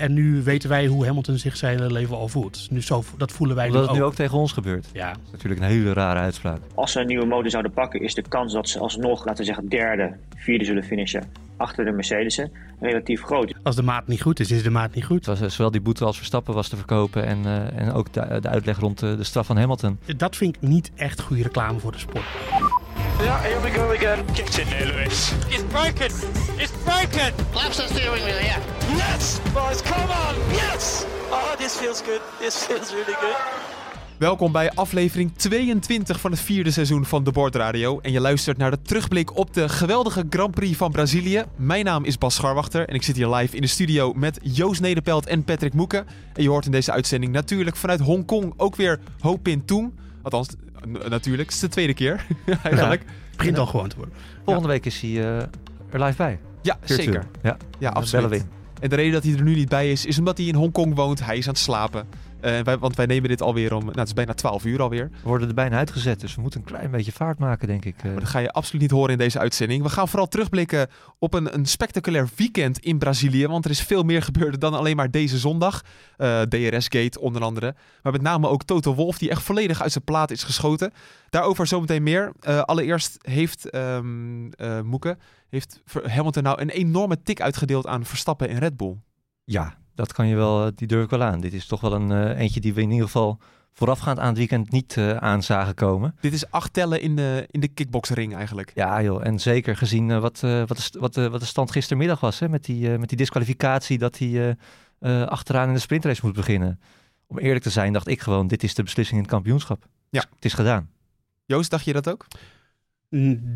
En nu weten wij hoe Hamilton zich zijn hele leven al voelt. Nu zo, dat voelen wij Omdat nu het nu ook. tegen ons gebeurt. Ja, Dat is natuurlijk een hele rare uitspraak. Als ze een nieuwe motor zouden pakken, is de kans dat ze alsnog, laten we zeggen, derde, vierde zullen finishen achter de Mercedes'en relatief groot. als de maat niet goed is, is de maat niet goed. Het was, eh, zowel die boete als Verstappen was te verkopen. En, eh, en ook de, de uitleg rond de, de straf van Hamilton. Dat vind ik niet echt goede reclame voor de sport. Yeah, here we go again. Get in there, Lewis. It's broken. It's broken. Claps the steering wheel, yeah. Yes, boys, come on. Yes. Oh, this feels good. This feels really good. Welkom bij aflevering 22 van het vierde seizoen van De Bord Radio. En je luistert naar de terugblik op de geweldige Grand Prix van Brazilië. Mijn naam is Bas Scharwachter en ik zit hier live in de studio met Joost Nederpelt en Patrick Moeken. En je hoort in deze uitzending natuurlijk vanuit Hongkong ook weer Ho Pin Toon. Althans, natuurlijk, het is de tweede keer eigenlijk. Het begint al gewoon te worden. Volgende week is hij eh, er live bij. Ja, zeker. Ja, Ja, absoluut. En de reden dat hij er nu niet bij is, is omdat hij in Hongkong woont. Hij is aan het slapen. Eh, wij, want wij nemen dit alweer om, nou het is bijna 12 uur alweer. We worden er bijna uitgezet, dus we moeten een klein beetje vaart maken, denk ik. eh. Maar dat ga je absoluut niet horen in deze uitzending. We gaan vooral terugblikken op een, een spectaculair weekend in Brazilië. Want er is veel meer gebeurd dan alleen maar deze zondag. Eh, DRS-gate onder andere. Maar met name ook Toto Wolff, die echt volledig uit zijn plaat is geschoten. Daarover zometeen meer. Allereerst heeft eh, Moeke, heeft Hamilton nou een enorme tik uitgedeeld aan Verstappen en Red Bull. Ja, dat kan je wel, eh, die durf ik wel aan. Dit is toch wel een eh, eentje die we in ieder geval voorafgaand aan het weekend niet eh aan zagen komen. Dit is acht tellen in de, in de kickboxring eigenlijk. Ja joh, en zeker gezien eh, wat, eh, wat, de, wat, de, wat de stand gistermiddag was, hè, met, die, met die disqualificatie dat hij eh, eh, achteraan in de sprintrace moet beginnen. Om eerlijk te zijn dacht ik gewoon, dit is de beslissing in het kampioenschap. Ja. Het is gedaan. Joost, dacht je dat ook?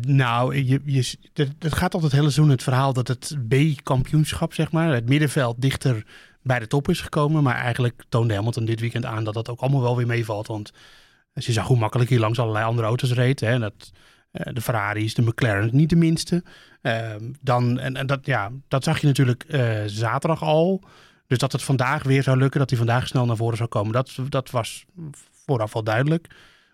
Nou, je, je, het, het gaat altijd het hele seizoen het verhaal dat het B-kampioenschap, zeg maar, het middenveld dichter bij de top is gekomen. Maar eigenlijk toonde Hamilton dit weekend aan dat dat ook allemaal wel weer meevalt. Want als je zag hoe makkelijk hij langs allerlei andere auto's reed, hè, dat, eh, de Ferraris, de McLaren, niet de minste. Ehm, dan, en, en dat, ja, dat zag je natuurlijk eh, zaterdag al. Dus dat het vandaag weer zou lukken, dat hij vandaag snel naar voren zou komen, dat, dat was vooraf al duidelijk.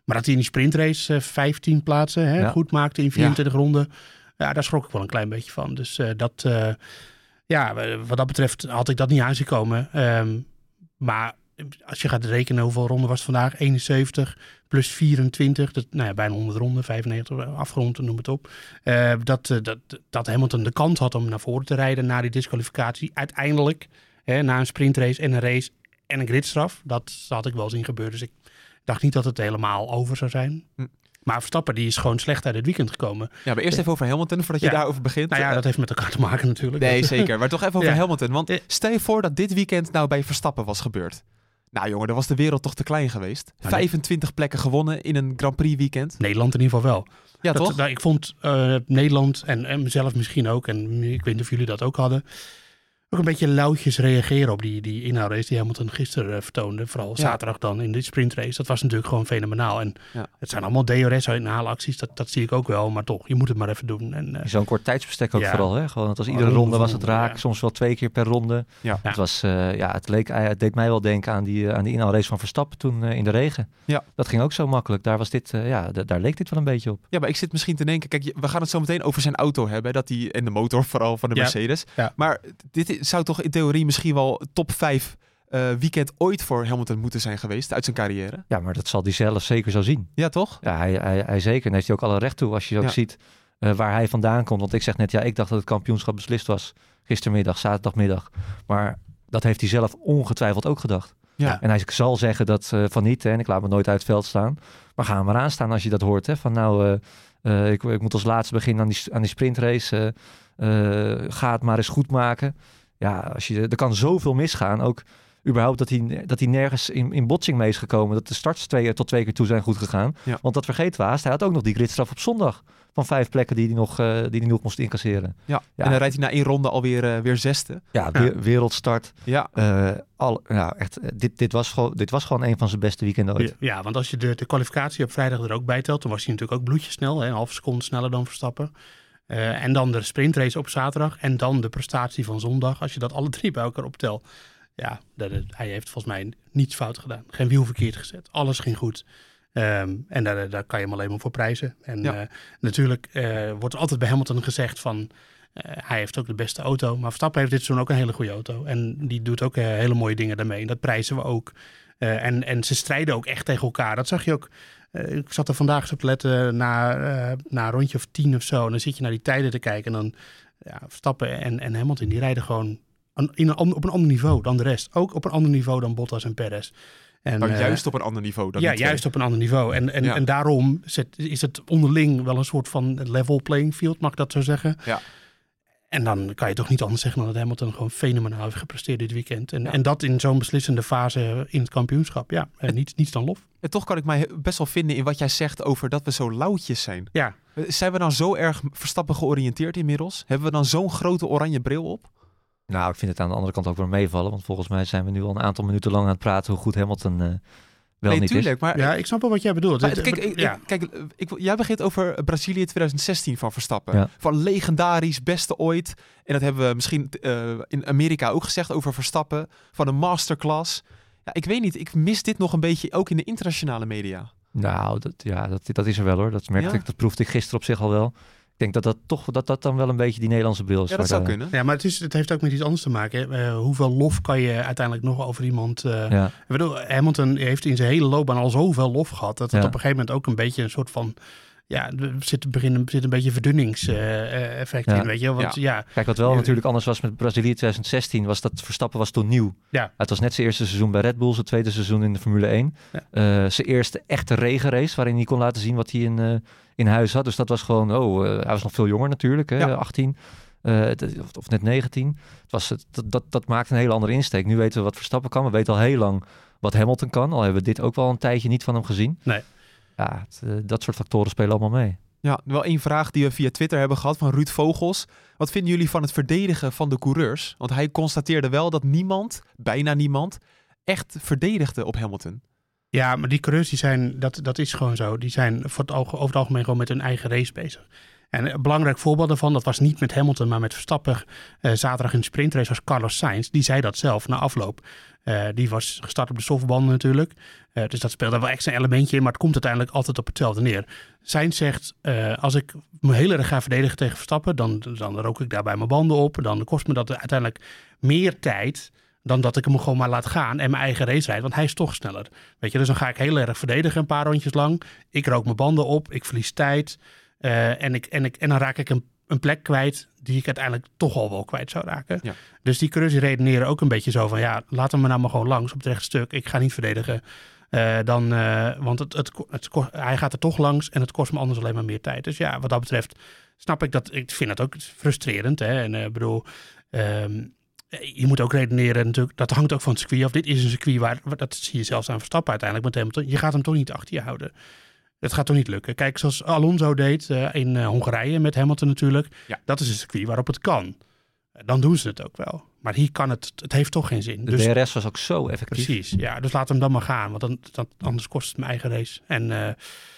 Maar dat hij in die sprintrace eh, 15 plaatsen hè, Ja. goed maakte in 24 ronden, ja, daar schrok ik wel een klein beetje van. Dus eh, dat, eh, ja, wat dat betreft had ik dat niet aanzien komen. Ehm, maar als je gaat rekenen hoeveel ronden was het vandaag, 71 plus 24, dat, nou ja, bijna 100 ronden, 95 afgerond, noem het op. Eh, dat, eh, dat, dat Hamilton de kans had om naar voren te rijden na die disqualificatie. Uiteindelijk, hè, na een sprintrace en een race en een gridstraf, dat had ik wel zien gebeuren. Dus ik dacht niet dat het helemaal over zou zijn. Hm. Maar Verstappen die is gewoon slecht uit het weekend gekomen. Ja, maar eerst even over Hamilton, voordat je daarover begint. Nou ja, Eh, dat heeft met elkaar te maken natuurlijk. Nee, zeker. Maar toch even over. Hamilton. Want Ja. stel je voor dat dit weekend nou bij Verstappen was gebeurd. Nou jongen, dan was de wereld toch te klein geweest. Ja, 25 plekken gewonnen in een Grand Prix weekend. Nederland in ieder geval wel. Ja, dat, toch? nou, ik vond eh, Nederland en, en mezelf misschien ook, en ik weet niet of jullie dat ook hadden, ook een beetje lauwtjes reageren op die, die inhoudrace die Hamilton gisteren eh, vertoonde. Vooral Ja. zaterdag dan in de sprintrace. Dat was natuurlijk gewoon fenomenaal. En Ja. het zijn allemaal DRS-inhaalacties, dat, dat zie ik ook wel. Maar toch, je moet het maar even doen. En, eh, zo'n kort tijdsbestek ook Ja. vooral. Hè? Gewoon, het was Oh, iedere ronde ronde was het raak, soms wel twee keer per ronde. Ja. Het, was, eh, ja, het, leek, het deed mij wel denken aan die, aan die inhaalrace van Verstappen toen in de regen. Ja. Dat ging ook zo makkelijk. Daar, was dit, ja, daar leek dit wel een beetje op. Ja, maar ik zit misschien te denken, kijk, we gaan het zo meteen over zijn auto hebben. Dat die, en de motor vooral van de. Mercedes. Maar dit i- zou toch in theorie misschien wel top 5 eh, weekend ooit voor Hamilton moeten zijn geweest uit zijn carrière. Ja, maar dat zal hij zelf zeker zo zien. Ja, toch? Ja, hij, hij, hij zeker. En heeft hij ook alle recht toe als je ook Ja. ziet eh, waar hij vandaan komt. Want ik zeg net, ja, ik dacht dat het kampioenschap beslist was gistermiddag, zaterdagmiddag. Maar dat heeft hij zelf ongetwijfeld ook gedacht. Ja. En hij zal zeggen dat eh, van niet, hè, en ik laat me nooit uit het veld staan. Maar ga maar aan staan als je dat hoort. Hè, van nou, ik, ik moet als laatste beginnen aan die, aan die sprintrace. ga het maar eens goed maken. Ja, als je, er kan zoveel misgaan. Ook überhaupt dat hij, dat hij nergens in, in botsing mee is gekomen. Dat de starts twee, tot twee keer toe zijn goed gegaan. Ja. Want dat vergeten we haast. Hij had ook nog die gridstraf op zondag. Van vijf plekken die hij nog, eh, die hij nog moest incasseren. Ja. Ja. En dan rijdt hij na één ronde alweer eh, weer zesde. Ja, we- wereldstart. Ja. Eh, al, ja, echt, eh, dit, dit, was gewoon, dit was gewoon een van zijn beste weekenden ooit. Ja, ja, want als je de, de kwalificatie op vrijdag er ook bij telt, dan was hij natuurlijk ook bloedjesnel, hè, een half seconde sneller dan Verstappen. Eh, en dan de sprintrace op zaterdag en dan de prestatie van zondag. Als je dat alle drie bij elkaar optelt, ja, dat, dat- hij heeft volgens mij niets fout gedaan. Geen wiel verkeerd gezet. Alles ging goed. Ehm, en daar, daar kan je hem alleen maar voor prijzen. En Ja. eh, natuurlijk eh, wordt altijd bij Hamilton gezegd van... hij heeft ook de beste auto. Maar Verstappen heeft dit seizoen ook een hele goede auto. En die doet ook hele mooie dingen daarmee. En dat prijzen we ook. en, en ze strijden ook echt tegen elkaar. Dat zag je ook. Ik zat er vandaag op te letten na, na een rondje of tien of zo. En dan zit je naar die tijden te kijken. En dan ja, Verstappen en, en Hamilton, die rijden gewoon in een, op een ander niveau dan de rest. Ook op een ander niveau dan Bottas en Perez. En, nou, juist op een ander niveau dan Ja, juist op een ander niveau. En, en, en daarom is het onderling wel een soort van level playing field, mag ik dat zo zeggen. Ja. En dan kan je toch niet anders zeggen dan dat Hamilton gewoon fenomenaal heeft gepresteerd dit weekend. En, en dat in zo'n beslissende fase in het kampioenschap. Ja, en niets, niets dan lof. En toch kan ik mij best wel vinden in wat jij zegt over dat we zo lauwtjes zijn. Ja. Zijn we dan zo erg Verstappen georiënteerd inmiddels? Hebben we dan zo'n grote oranje bril op? Nou, ik vind het aan de andere kant ook weer meevallen. Want volgens mij zijn we nu al een aantal minuten lang aan het praten hoe goed Hamilton uh, wel nee, niet tuurlijk, is. Maar, ja, ik snap wel wat jij bedoelt. kijk, ik, ja. kijk ik, jij begint over Brazilië 2016 van Verstappen. Van legendarisch, beste ooit. En dat hebben we misschien uh, in Amerika ook gezegd over Verstappen. Van een masterclass. Ja, ik weet niet, ik mis dit nog een beetje ook in de internationale media. Nou, dat, ja, dat, dat is er wel hoor. Dat merkte ik, dat proefde ik gisteren op zich al wel. Ik denk dat dat toch dat dat dan wel een beetje die Nederlandse bril is. Ja, dat zou kunnen. Ja, maar het, is, het heeft ook met iets anders te maken. Uh, hoeveel lof kan je uiteindelijk nog over iemand... Uh, ja. Ik bedoel, Hamilton heeft in zijn hele loopbaan al zoveel lof gehad... dat het op een gegeven moment ook een beetje een soort van ja, er zit, beginnen, zit een beetje verdunningseffect uh, in, weet je Want, ja. Kijk, wat wel natuurlijk anders was met Brazilië 2016, was dat Verstappen was toen nieuw. Ja. Het was net zijn eerste seizoen bij Red Bull, zijn tweede seizoen in de Formule 1. Ja. Uh, zijn eerste echte regenrace, waarin hij kon laten zien wat hij in, uh, in huis had. Dus dat was gewoon, oh, hij was nog veel jonger natuurlijk, hè, 18. Of, of, net 19. Het was, dat, dat, dat maakt een hele andere insteek. Nu weten we wat Verstappen kan. We weten al heel lang wat Hamilton kan. Al hebben we dit ook wel een tijdje niet van hem gezien. Nee ja, het, eh, dat soort factoren spelen allemaal mee. Ja, wel één vraag die we via Twitter hebben gehad van Ruud Vogels. Wat vinden jullie van het verdedigen van de coureurs? Want hij constateerde wel dat niemand, bijna niemand, echt verdedigde op Hamilton. Ja, maar die coureurs die zijn, dat, dat is gewoon zo. Die zijn voor het, over het algemeen gewoon met hun eigen race bezig. En een belangrijk voorbeeld daarvan, dat was niet met Hamilton, maar met Verstappen. Uh, zaterdag in de sprintrace was Carlos Sainz. Die zei dat zelf na afloop. Uh, die was gestart op de softbanden natuurlijk. Uh, dus dat speelde wel extra elementje in, maar het komt uiteindelijk altijd op hetzelfde neer. Sainz zegt, als ik me heel erg ga verdedigen tegen Verstappen, dan, dan rook ik daarbij mijn banden op. Dan kost me dat uiteindelijk meer tijd dan dat ik hem gewoon maar laat gaan en mijn eigen race rijd, want hij is toch sneller. Weet je, dus dan ga ik heel erg verdedigen een paar rondjes lang. Ik rook mijn banden op, ik verlies tijd. Uh, en, ik, en, ik, en dan raak ik een, een plek kwijt die ik uiteindelijk toch al wel kwijt zou raken. Ja. Dus die coureurs reneren ook een beetje zo van... ja, laat hem nou maar gewoon langs op het rechte stuk. Ik ga niet verdedigen. Uh, dan, uh, want het, het, het, hij gaat er toch langs en het kost me anders alleen maar meer tijd. Dus ja, wat dat betreft snap ik dat. Ik vind het ook frustrerend. Hè? En ik bedoel... Um, je moet ook redeneren natuurlijk, dat hangt ook van het circuit af. Dit is een circuit waar, dat zie je zelfs aan Verstappen uiteindelijk met hem. Je gaat hem toch niet achter je houden. Het gaat toch niet lukken. Kijk, zoals Alonso deed uh, in uh, Hongarije met Hamilton natuurlijk. Ja. Dat is een circuit waarop het kan. Dan doen ze het ook wel. Maar hier kan het, het heeft toch geen zin. De dus, DRS was ook zo effectief. Precies, ja. Dus laat hem dan maar gaan, want dan, dan, anders kost het mijn eigen race. En, uh,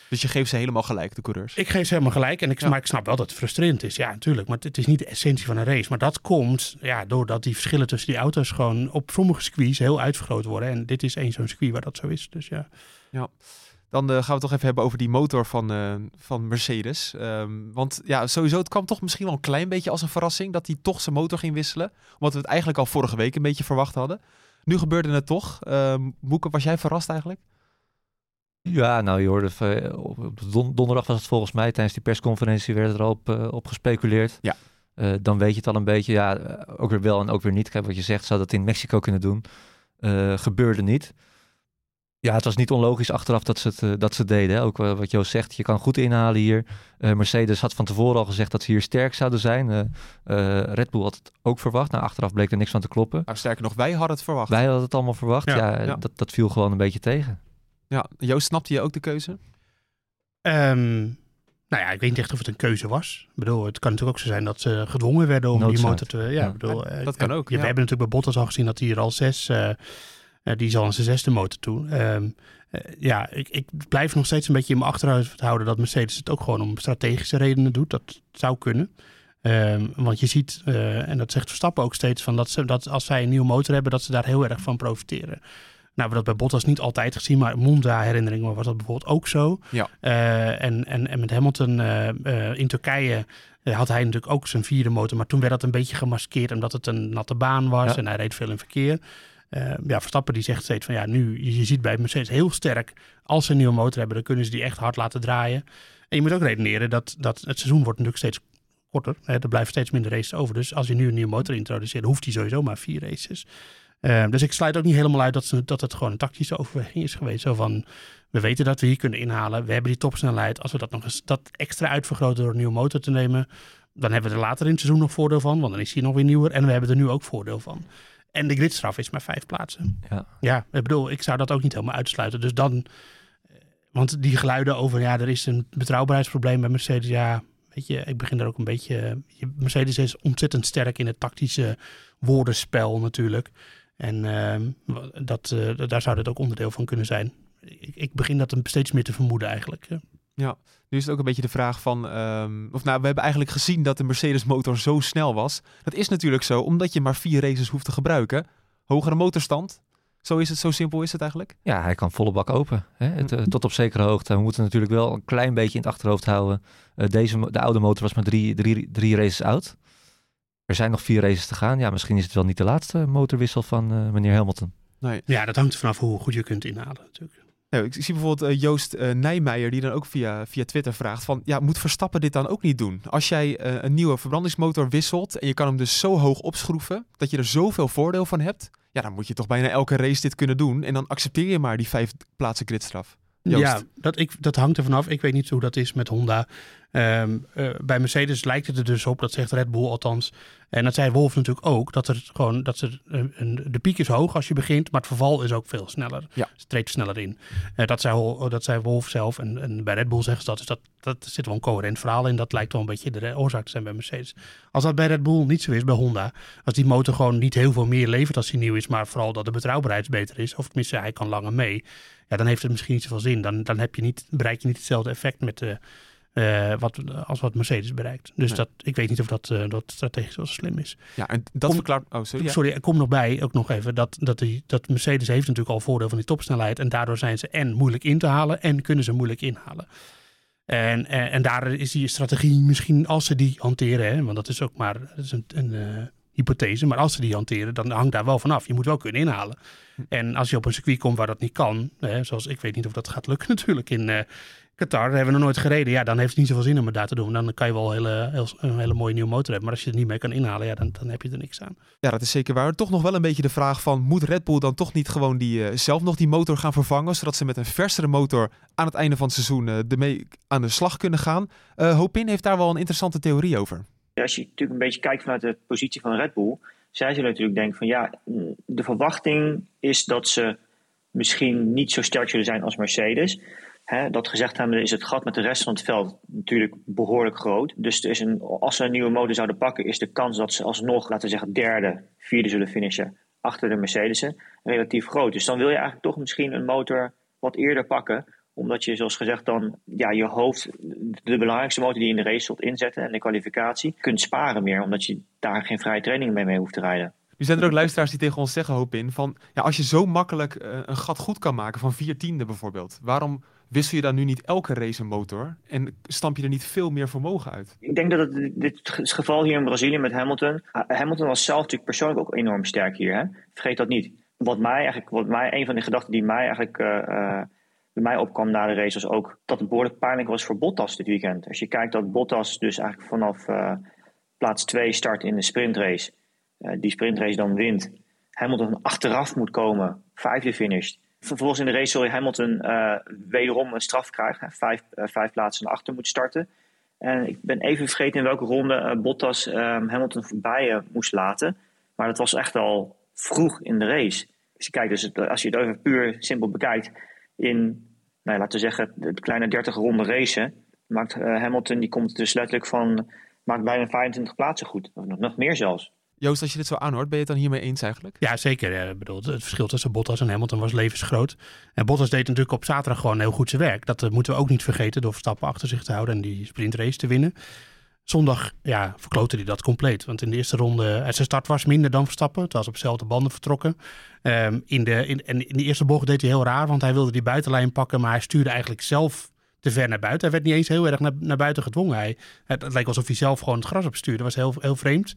dus je geeft ze helemaal gelijk, de coureurs? Ik geef ze helemaal gelijk. En ik, ja. Maar ik snap wel dat het frustrerend is. Ja, natuurlijk. Maar het is niet de essentie van een race. Maar dat komt ja, doordat die verschillen tussen die auto's gewoon op sommige circuits heel uitvergroot worden. En dit is één zo'n circuit waar dat zo is. Dus ja. Ja. Dan uh, gaan we het toch even hebben over die motor van, uh, van Mercedes. Um, want ja, sowieso, het kwam toch misschien wel een klein beetje als een verrassing dat hij toch zijn motor ging wisselen. Omdat we het eigenlijk al vorige week een beetje verwacht hadden. Nu gebeurde het toch. Um, Moeke, was jij verrast eigenlijk? Ja, nou je hoorde, uh, op don donderdag was het volgens mij, tijdens die persconferentie werd er al op, op gespeculeerd. Ja. dan weet je het al een beetje, ja, ook weer wel en ook weer niet. Kijk, wat je zegt, zou dat in Mexico kunnen doen. gebeurde niet. Ja, het was niet onlogisch achteraf dat ze het, dat ze deden. Hè. Ook wat Joost zegt, je kan goed inhalen hier. Mercedes had van tevoren al gezegd dat ze hier sterk zouden zijn. Red Bull had het ook verwacht. Nou, achteraf bleek er niks van te kloppen. Nou, sterker nog, wij hadden het verwacht. Wij hadden het allemaal verwacht. Ja, ja, ja. Dat, dat viel gewoon een beetje tegen. Ja, Joost, snapte je ook de keuze? Um, nou ja, ik weet niet echt of het een keuze was. Ik bedoel, het kan natuurlijk ook zo zijn dat ze gedwongen werden om Noodzaak. die motor te... Ja, ja bedoel, dat kan ook. Ja, We hebben natuurlijk bij Bottas al gezien dat hij er al zes... Uh, die zal aan zijn zesde motor toe. Um, uh, ja, ik, ik, blijf nog steeds een beetje in mijn achterhoofd houden dat Mercedes het ook gewoon om strategische redenen doet. Dat zou kunnen. Um, want je ziet, uh, en dat zegt Verstappen ook steeds, van dat, ze, dat als zij een nieuwe motor hebben, dat ze daar heel erg van profiteren. Nou, we dat bij Bottas niet altijd gezien, maar in Monza herinneringen was dat bijvoorbeeld ook zo. Ja. Eh, en, en, en met Hamilton eh, eh, in Turkije had hij natuurlijk ook zijn vierde motor, maar toen werd dat een beetje gemaskeerd omdat het een natte baan was Ja. en hij reed veel in verkeer. Ja, Verstappen die zegt steeds van ja, nu, je, ziet bij Mercedes heel sterk, als ze een nieuwe motor hebben, dan kunnen ze die echt hard laten draaien. En je moet ook redeneren dat, dat het seizoen wordt natuurlijk steeds korter. Hè, er blijven steeds minder races over. Dus als je nu een nieuwe motor introduceert, hoeft hij sowieso maar vier races. Eh, dus ik sluit ook niet helemaal uit dat, ze, dat het gewoon een tactische overweging is geweest. Zo van, we weten dat we hier kunnen inhalen. We hebben die topsnelheid. Als we dat nog eens dat extra uitvergroten door een nieuwe motor te nemen, dan hebben we er later in het seizoen nog voordeel van. Want dan is hij nog weer nieuwer. En we hebben er nu ook voordeel van. En de gridstraf is maar vijf plaatsen. Ja. Ja, ik bedoel, ik zou dat ook niet helemaal uitsluiten. Dus dan, eh, want die geluiden over, ja, er is een betrouwbaarheidsprobleem bij Mercedes. Ja, weet je, ik begin daar ook een beetje. je- Mercedes is ontzettend sterk in het tactische woordenspel natuurlijk. En ehm, dat, eh, daar zou dit ook onderdeel van kunnen zijn. Ik, ik begin dat een- steeds meer te vermoeden eigenlijk. Ja. Nu is het ook een beetje de vraag van... ehm, of nou, we hebben eigenlijk gezien dat de Mercedes motor zo snel was. Dat is natuurlijk zo, omdat je maar vier races hoeft te gebruiken. Hogere motorstand. Zo is het, zo simpel is het eigenlijk. Ja, hij kan volle bak open. Hè? Het, eh, tot op zekere hoogte. We moeten natuurlijk wel een klein beetje in het achterhoofd houden. Eh, deze, de oude motor was maar drie, drie, drie races oud. Er zijn nog vier races te gaan. Ja, misschien is het wel niet de laatste motorwissel van eh, meneer Hamilton. ja, dat hangt er vanaf hoe goed je kunt inhalen natuurlijk. Nou, ik zie bijvoorbeeld eh, Joost eh, Nijmeijer die dan ook via, via Twitter vraagt van... Ja, moet Verstappen dit dan ook niet doen? Als jij eh, een nieuwe verbrandingsmotor wisselt en je kan hem dus zo hoog opschroeven... dat je er zoveel voordeel van hebt... Ja, dan moet je toch bijna elke race dit kunnen doen. En dan accepteer je maar die vijf plaatsen gridstraf. Joost. Ja, dat, ik, dat hangt er vanaf. Ik weet niet hoe dat is met Honda. Ehm, eh, bij Mercedes lijkt het er dus op, dat zegt Red Bull althans. En dat zei Wolf natuurlijk ook, dat er gewoon dat er een, een- de piek is hoog als je begint, maar het verval is ook veel sneller. Ja. Ze treedt sneller in. Eh, dat, zei, dat zei Wolf zelf en, en bij Red Bull zeggen ze dat. Dus dat, dat zit wel een coherent verhaal in. Dat lijkt wel een beetje de oorzaak te zijn bij Mercedes. Als dat bij Red Bull niet zo is, bij Honda, als die motor gewoon niet heel veel meer levert als die nieuw is, maar vooral dat de betrouwbaarheid beter is, of tenminste hij kan langer mee, ja, dan heeft het misschien niet zoveel zin. Dan, dan heb je niet, bereik je niet hetzelfde effect met eh, wat, als wat Mercedes bereikt. Dus Nee. dat, ik weet niet of dat, eh, dat strategisch wel slim is. Ja, en dat Kom- verklaart... Oh, sorry. ja. Sorry, er komt nog bij, ook nog even, dat, dat, die, dat Mercedes heeft natuurlijk al voordeel van die topsnelheid. En daardoor zijn ze en moeilijk in te halen en kunnen ze moeilijk inhalen. En, en, en daar is die strategie misschien, als ze die hanteren, hè, want dat is ook maar dat is een, een hypothese, maar als ze die hanteren, dan hangt daar wel vanaf. Je moet wel kunnen inhalen. En als je op een circuit komt waar dat niet kan, hè, zoals ik weet niet of dat gaat lukken natuurlijk in eh, Qatar, daar hebben we nog nooit gereden. Ja, dan heeft het niet zoveel zin om het daar te doen. Dan kan je wel een hele, heel, een hele mooie nieuwe motor hebben. Maar als je het niet mee kan inhalen, ja, dan, dan heb je er niks aan. Ja, dat is zeker waar. Toch nog wel een beetje de vraag van... moet Red Bull dan toch niet gewoon die, eh, zelf nog die motor gaan vervangen... zodat ze met een versere motor aan het einde van het seizoen eh, ermee aan de slag kunnen gaan? Hopin heeft daar wel een interessante theorie over. Als je natuurlijk een beetje kijkt vanuit de positie van Red Bull, zij zullen natuurlijk denken van ja, mm, de verwachting is dat ze misschien niet zo sterk zullen zijn als Mercedes. Dat gezegd hebben is het gat met de rest van het veld natuurlijk behoorlijk groot. Dus er is een, als ze een nieuwe motor zouden pakken, is de kans dat ze alsnog, laten we zeggen, derde, vierde zullen finishen achter de Mercedesen relatief groot. Dus dan wil je eigenlijk toch misschien een motor wat eerder pakken omdat je, zoals gezegd, dan ja, je hoofd, de belangrijkste motor die je in de race zult inzetten en de kwalificatie, kunt sparen meer. Omdat je daar geen vrije training mee mee hoeft te rijden. Nu zijn er ook luisteraars die tegen ons zeggen, Hopin, van... Ja, als je zo makkelijk eh, een gat goed kan maken van vier tiende bijvoorbeeld... waarom wissel je dan nu niet elke race een motor... en stamp je er niet veel meer vermogen uit? Ik denk dat het, dit het geval hier in Brazilië met Hamilton. Hamilton was zelf natuurlijk persoonlijk ook enorm sterk hier. Hè? Vergeet dat niet. Wat mij eigenlijk, wat mij, een van de gedachten die mij eigenlijk eh, eh, bij mij opkwam na de race was ook dat het behoorlijk pijnlijk was voor Bottas dit weekend. Als je kijkt dat Bottas dus eigenlijk vanaf eh, plaats 2 start in de sprintrace, eh, die sprintrace dan wint. Hamilton achteraf moet komen, vijfde finished. Vervolgens in de race je Hamilton eh, wederom een straf krijgen, hè, vijf, vijf plaatsen naar achter moet starten. En ik ben even vergeten in welke ronde Bottas eh, Hamilton voorbij moest laten. Maar dat was echt al vroeg in de race. Dus je kijkt, dus als je het even puur simpel bekijkt, in, nou, laten we zeggen, de kleine 30 ronden racen, maakt eh, Hamilton, die komt dus letterlijk van, maakt bijna 25 plaatsen goed. Of nog, nog meer zelfs. Joost, als je dit zo aanhoort, ben je het dan hiermee eens eigenlijk? Ja, zeker. Ja, ik bedoel, het verschil tussen Bottas en Hamilton was levensgroot. En Bottas deed natuurlijk op zaterdag gewoon heel goed zijn werk. Dat eh, moeten we ook niet vergeten door Verstappen achter zich te houden en die sprintrace te winnen. Zondag ja, verklote hij dat compleet. Want in de eerste ronde, eh, zijn start was minder dan Verstappen. Het was op dezelfde banden vertrokken. Ehm, in, de, in, in de eerste bocht deed hij heel raar, want hij wilde die buitenlijn pakken, maar hij stuurde eigenlijk zelf te ver naar buiten. Hij werd niet eens heel erg naar, naar buiten gedwongen. Hij, het, leek alsof hij zelf gewoon het gras opstuurde. Dat was heel, heel vreemd.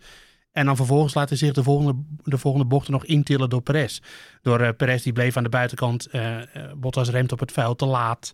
En dan vervolgens laat hij zich de volgende, de volgende bochten nog intillen door Perez. Door uh, Perez die bleef aan de buitenkant. Uh, Bottas remt op het vuil te laat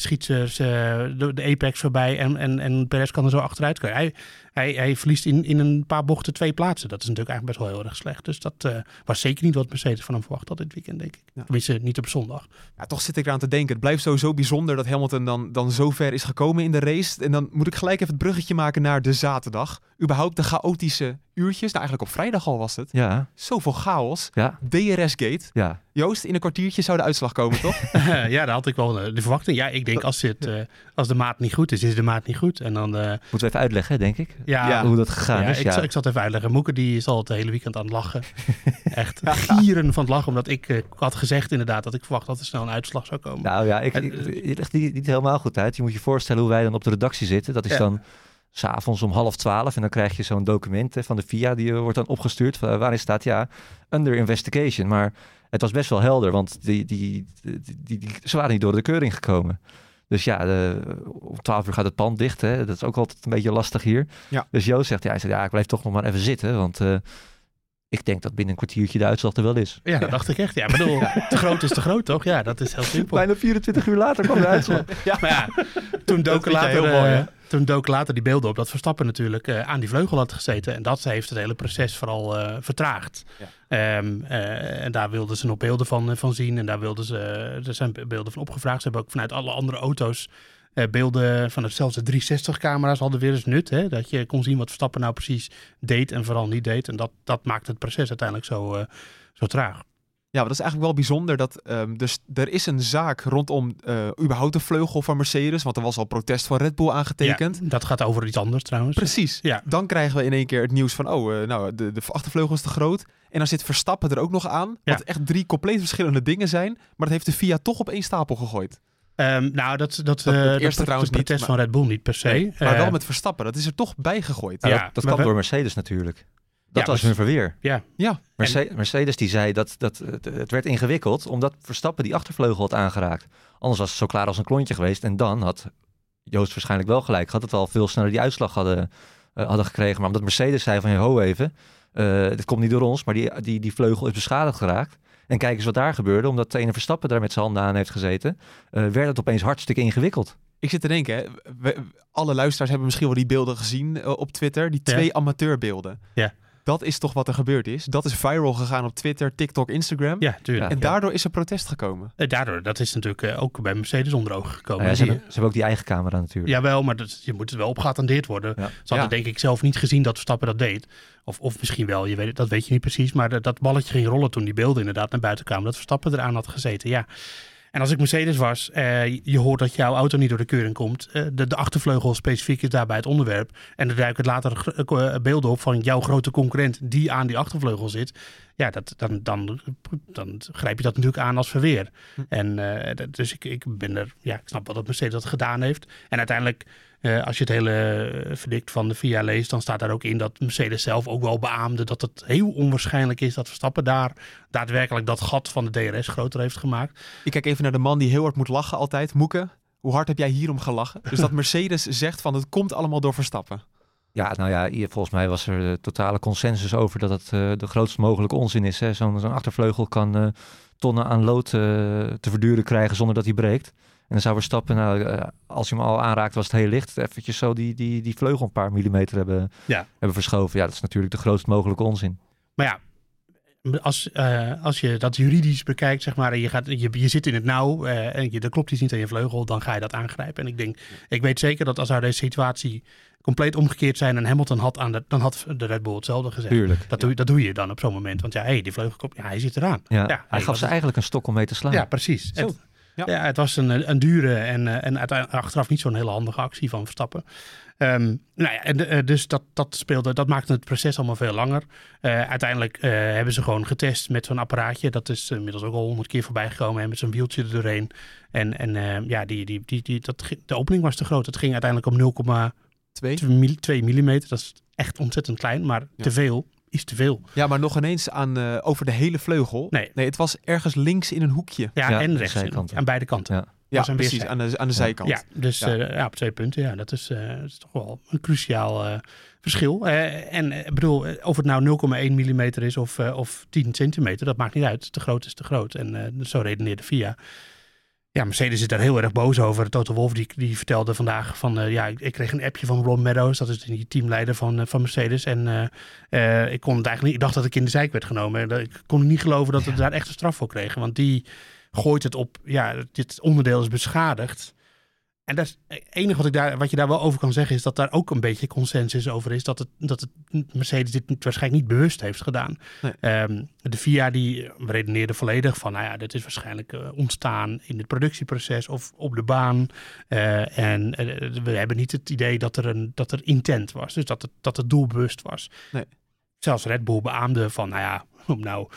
schiet ze, ze de, de, apex voorbij en, en, en Perez kan er zo achteruit kunnen. Hij, hij, hij verliest in, in een paar bochten twee plaatsen. Dat is natuurlijk eigenlijk best wel heel erg slecht. Dus dat uh, was zeker niet wat Mercedes van hem verwacht had dit weekend, denk ik. Ja. Tenminste, niet op zondag. Ja, toch zit ik eraan te denken. Het blijft sowieso bijzonder dat Hamilton dan, dan zo ver is gekomen in de race. En dan moet ik gelijk even het bruggetje maken naar de zaterdag. Überhaupt de chaotische uurtjes. Nou, eigenlijk op vrijdag al was het. Ja. Zoveel chaos. Ja. DRS-gate. Ja. Joost, in een kwartiertje zou de uitslag komen, toch? ja, daar had ik wel de verwachting. Ja, ik denk als, het, uh, als de maat niet goed is, is de maat niet goed. En dan, uh... Moeten we even uitleggen, denk ik. Ja, ja. hoe dat gegaan ja, is. Ik, Ja. zal, ik zal het even uitleggen. Moeke die is al het hele weekend aan het lachen. Echt gieren van het lachen. Omdat ik uh, had gezegd inderdaad dat ik verwacht dat er snel een uitslag zou komen. Nou ja, ik, ik, je legt die niet helemaal goed uit. Je moet je voorstellen hoe wij dan op de redactie zitten. Dat is Ja. dan s'avonds om half twaalf. En dan krijg je zo'n document hè, van de VIA. Die wordt dan opgestuurd. wa- waarin staat, ja, under investigation. Maar het was best wel helder. Want die, die, die, die, die- ze waren niet door de keuring gekomen. Dus ja, de, om 12 uur gaat het pand dicht. Hè? Dat is ook altijd een beetje lastig hier. Ja. Dus Joost zegt, ja, hij zegt, ja, ik blijf toch nog maar even zitten. Want eh, ik denk dat binnen een kwartiertje de uitslag er wel is. Ja, dat dacht ik echt. Ja, ik bedoel, te groot is te groot, toch? Ja, dat is heel simpel. Bijna 24 uur later kwam de uitslag. Maar ja, toen doken later, heel mooi, eh? Toen doken later die beelden op dat Verstappen natuurlijk eh, aan die vleugel had gezeten. En dat heeft het hele proces vooral eh, vertraagd. Ehm, eh, en daar wilden ze nog beelden van, van zien. En daar wilden ze, er zijn beelden van opgevraagd. Ze hebben ook vanuit alle andere auto's beelden van zelfs de 360-camera's hadden weer eens nut. Hè? Dat je kon zien wat Verstappen nou precies deed en vooral niet deed. En dat, dat maakt het proces uiteindelijk zo, zo traag. Ja, maar dat is eigenlijk wel bijzonder. Dat, ehm, dus er is een zaak rondom eh überhaupt de vleugel van Mercedes. Want er was al protest van Red Bull aangetekend. Ja, dat gaat over iets anders trouwens. Precies. Ja. Dan krijgen we in één keer het nieuws van, oh, eh, nou, de, de achtervleugel is te groot. En dan zit Verstappen er ook nog aan. Ja. Wat echt drie compleet verschillende dingen zijn. Maar dat heeft de FIA toch op één stapel gegooid. Ehm, nou, dat, dat, Dat- eh, eerste dat trouwens niet, protest maar- van Red Bull niet per se. Nee, maar wel met Verstappen. Dat is er toch bij gegooid. Ja, Ja, dat, we- door Mercedes natuurlijk. Dat Ja, was hun verweer. Ja, Ja, Merce- Mercedes die zei dat, dat het, werd ingewikkeld omdat Verstappen die achtervleugel had aangeraakt. Anders was het zo klaar als een klontje geweest. En dan had Joost waarschijnlijk wel gelijk. Had het al veel sneller die uitslag hadden, eh, hadden gekregen. Maar omdat Mercedes zei van, ho even, eh dit komt niet door ons. Maar die, die, die vleugel is beschadigd geraakt. En kijk eens wat daar gebeurde. Omdat de ene Verstappen daar met zijn handen aan heeft gezeten. eh, werd het opeens hartstikke ingewikkeld. ik zit te denken, hè, we- alle luisteraars hebben misschien wel die beelden gezien op Twitter. Die Ja. twee amateurbeelden. Ja. Dat is toch wat er gebeurd is. Dat is viral gegaan op Twitter, TikTok, Instagram. ja tuurlijk. En Ja. daardoor is er protest gekomen. Eh, Daardoor, dat is natuurlijk eh, ook bij Mercedes onder ogen gekomen. Nou ja, ze, hebben, ze hebben ook die eigen camera natuurlijk. Jawel, maar dat, je moet het wel op geattendeerd worden. Ja. Ze hadden Ja. denk ik zelf niet gezien dat Verstappen dat deed. Of, of misschien wel, je weet, dat weet je niet precies. Maar dat, dat balletje ging rollen toen die beelden inderdaad naar buiten kwamen. Dat Verstappen eraan had gezeten, ja. En als ik Mercedes was, eh, je hoort dat jouw auto niet door de keuring komt. Eh, de, de achtervleugel specifiek is daarbij het onderwerp. En er duiken later eh, beelden op van jouw grote concurrent die aan die achtervleugel zit. Ja, dat, dan, dan, dan grijp je dat natuurlijk aan als verweer. En eh, dat- dus ik, ik ben er, ja, ik snap wel dat Mercedes dat gedaan heeft. En uiteindelijk, eh, als je het hele eh, verdict van de VIA leest, dan staat daar ook in dat Mercedes zelf ook wel beaamde dat het heel onwaarschijnlijk is dat Verstappen daar daadwerkelijk dat gat van de DRS groter heeft gemaakt. Ik kijk even naar de man die heel hard moet lachen altijd. Moeke, hoe hard heb jij hierom gelachen? Dus dat Mercedes zegt van het komt allemaal door Verstappen. Ja, nou ja, hier, volgens mij was er totale consensus over dat het eh, de grootst mogelijke onzin is. hè. Zo'n zo'n achtervleugel kan eh, tonnen aan lood te verduren krijgen zonder dat hij breekt. En dan zou Verstappen, nou, eh, als hij hem al aanraakt, was het heel licht. Eventjes zo die, die, die vleugel een paar millimeter hebben, Ja. hebben verschoven. Ja, dat is natuurlijk de grootst mogelijke onzin. Maar ja, als, eh, als je dat juridisch bekijkt, zeg maar, en je, gaat, je, je zit in het nauw eh, en je, er klopt iets niet aan je vleugel, dan ga je dat aangrijpen. En ik denk, ik weet zeker dat als zou deze situatie compleet omgekeerd zijn en Hamilton had aan de, dan had de Red Bull hetzelfde gezegd. Tuurlijk. Dat doe, dat doe je dan op zo'n moment. Want ja, hey, die vleugel komt, ja, hij zit eraan. Ja, Ja, hij hey, gaf ze eigenlijk een stok om mee te slaan. Ja, precies. Het, Ja. ja. het was een, een dure en, eh, en uiteindelijk achteraf niet zo'n hele handige actie van Verstappen. Ehm, nou ja, en, eh, dus dat, dat speelde, dat maakte het proces allemaal veel langer. Eh, uiteindelijk hebben ze gewoon getest met zo'n apparaatje. Dat is inmiddels ook al honderd keer voorbij gekomen. En met zo'n wieltje er doorheen. En, en eh, ja, die, die, die, die, dat, de opening was te groot. Het ging uiteindelijk om Twee. 2 mm. Dat is echt ontzettend klein, maar Ja. te veel is te veel. Ja, maar nog ineens aan, eh, over de hele vleugel. Nee. Nee, het was ergens links in een hoekje. Ja, Ja, en rechts. Aan beide kanten. Ja. Ja, zijn precies. Aan de, aan de zijkant. Ja, dus Ja. ja. ja, op twee punten. Ja, dat is, eh, dat is toch wel een cruciaal eh, verschil. Eh, en eh, ik bedoel, eh, of het nou 0,1 mm is of, eh, of 10 centimeter, dat maakt niet uit. Te groot is te groot. En eh, zo redeneerde VIA. Ja, Mercedes is daar heel erg boos over. Toto Wolff die, die vertelde vandaag van... eh, ja, ik, ik kreeg een appje van Ron Meadows. Dat is die teamleider van, eh, van Mercedes. En eh, ik kon het eigenlijk niet... Ik dacht dat ik in de zijk werd genomen. Ik kon niet geloven dat we daar echt een straf voor kregen. Want die gooit het op... Ja, dit onderdeel is beschadigd. En dat is het enige wat, ik daar, wat je daar wel over kan zeggen... is dat daar ook een beetje consensus over is... dat, het, dat het Mercedes dit waarschijnlijk niet bewust heeft gedaan. Nee. Ehm, de FIA die redeneerde volledig van... nou ja, dit is waarschijnlijk eh, ontstaan in het productieproces of op de baan. Eh, en eh, we hebben niet het idee dat er, een, dat er intent was. Dus dat het, dat het doelbewust was. Nee. Zelfs Red Bull beaamde van... nou ja, om nou...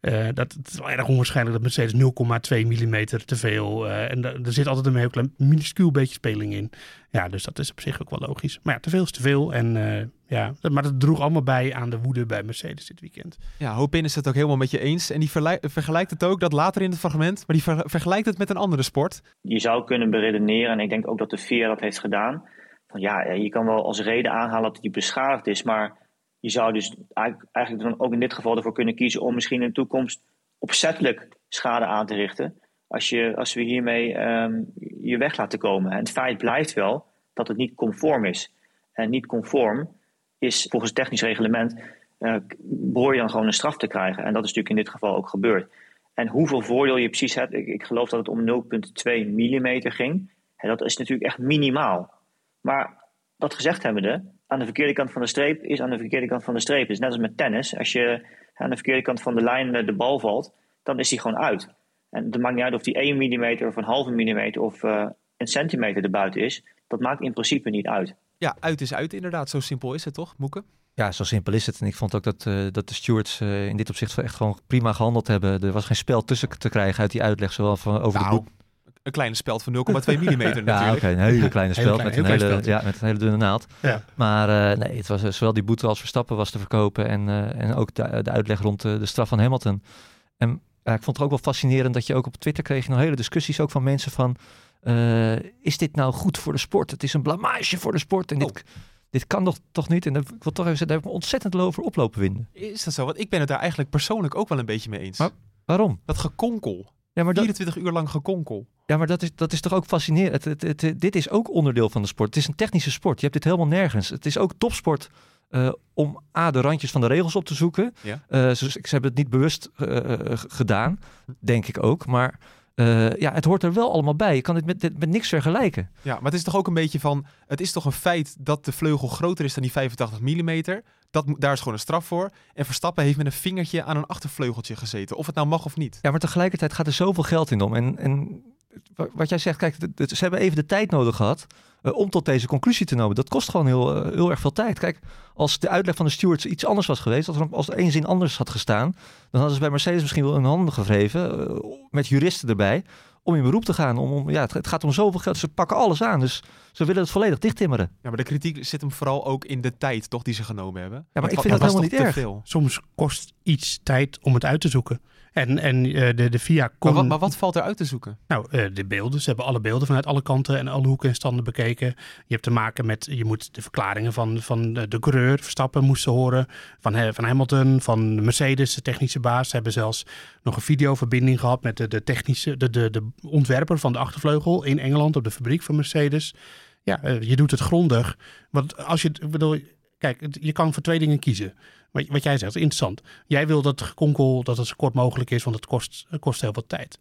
eh, dat het is wel erg onwaarschijnlijk dat Mercedes 0,2 mm te veel. eh, en da- er zit altijd een heel klein minuscuul beetje speling in. Ja, dus dat is op zich ook wel logisch. Maar ja, te veel is te veel. En eh, ja, dat- maar dat droeg allemaal bij aan de woede bij Mercedes dit weekend. Ja, Hopin is het ook helemaal met je eens. En die vergelijkt het ook, dat later in het fragment. Maar die ver- vergelijkt het met een andere sport. je zou kunnen beredeneren, en ik denk ook dat de VIA dat heeft gedaan. Van ja, je kan wel als reden aanhalen dat hij beschadigd is, maar je zou dus eigenlijk dan ook in dit geval ervoor kunnen kiezen om misschien in de toekomst opzettelijk schade aan te richten. Als, je, als we hiermee ehm, je weg laten komen. En het feit blijft wel dat het niet conform is. En niet conform is volgens het technisch reglement, eh, behoor je dan gewoon een straf te krijgen. En dat is natuurlijk in dit geval ook gebeurd. En hoeveel voordeel je precies hebt, ik, ik geloof dat het om 0,2 mm ging. En dat is natuurlijk echt minimaal. Maar dat gezegd hebbende, aan de verkeerde kant van de streep is aan de verkeerde kant van de streep. Het is net als met tennis. Als je aan de verkeerde kant van de lijn eh, de bal valt, dan is die gewoon uit. En het maakt niet uit of die 1 mm of een halve millimeter of eh, een centimeter erbuiten is. Dat maakt in principe niet uit. Ja, uit is uit inderdaad. Zo simpel is het toch, Moeke? Ja, zo simpel is het. En ik vond ook dat, eh, dat de stewards eh, in dit opzicht echt gewoon prima gehandeld hebben. Er was geen spel tussen te krijgen uit die uitleg, zowel van, over de Nou, boek. Een kleine speld van 0,2 mm natuurlijk. Ja, oké, een hele kleine Heel spel klein- met, een hele, ja, met een hele dunne naald. Ja. Maar eh, nee, het was eh, zowel die boete als Verstappen was te verkopen en, eh, en ook de, de uitleg rond de, de straf van Hamilton. En ja, ik vond het ook wel fascinerend dat je ook op Twitter kreeg nog hele discussies ook van mensen van is dit nou goed voor de sport? Het is een blamage voor de sport en dit, Oh. dit kan toch, toch niet? En dat, ik wil toch even zeggen, daar heb ik me ontzettend over oplopen winden. Is dat zo? Want ik ben het daar eigenlijk persoonlijk ook wel een beetje mee eens. Maar- Waarom? Dat gekonkel. Ja, maar dat, 24 uur lang gekonkel. Ja, maar dat is, dat is toch ook fascinerend. Het, het, het- dit is ook onderdeel van de sport. Het is een technische sport. Je hebt dit helemaal nergens. Het is ook topsport eh, om A, de randjes van de regels op te zoeken. Ja. Eh, ze, ze hebben het niet bewust eh, gedaan, denk ik ook. Maar ja, het hoort er wel allemaal bij. Je kan dit met, dit met niks vergelijken. Ja, maar het is toch ook een beetje van... Het is toch een feit dat de vleugel groter is dan die 85 mm. Dat, daar is gewoon een straf voor. En Verstappen heeft met een vingertje aan een achtervleugeltje gezeten. Of het nou mag of niet. Ja, maar tegelijkertijd gaat er zoveel geld in om. En, en wat jij zegt, kijk, ze hebben even de tijd nodig gehad eh, om tot deze conclusie te komen. Dat kost gewoon heel, eh, heel erg veel tijd. Kijk, als de uitleg van de stewards iets anders was geweest, als er als er één zin anders had gestaan, dan hadden ze bij Mercedes misschien wel een handen gewreven, eh, met juristen erbij, om in beroep te gaan. Om, om, ja, het, het gaat om zoveel geld. Ze pakken alles aan, dus ze willen het volledig dichttimmeren. Ja, maar de kritiek zit hem vooral ook in de tijd, toch, die ze genomen hebben. maar Het ik vind het dat helemaal niet te erg. veel. Soms kost iets tijd om het uit te zoeken. En, en eh, de, de VIA kon... Maar wat, maar wat valt er uit te zoeken? Nou, eh, de beelden. Ze hebben alle beelden vanuit alle kanten en alle hoeken en standen bekeken. Je hebt te maken met, je moet de verklaringen van, van de coureur, Verstappen, moesten horen. Van, van Hamilton, van Mercedes, de technische baas. Ze hebben zelfs nog een videoverbinding gehad met de, de technische, de, de, de ontwerper van de achtervleugel in Engeland op de fabriek van Mercedes. Ja, eh, je doet het grondig. Want als je, bedoel, kijk, je kan voor twee dingen kiezen. Wat, wat jij zegt, interessant. Jij wil dat gekonkel, dat het zo kort mogelijk is, want het kost, het kost heel veel tijd.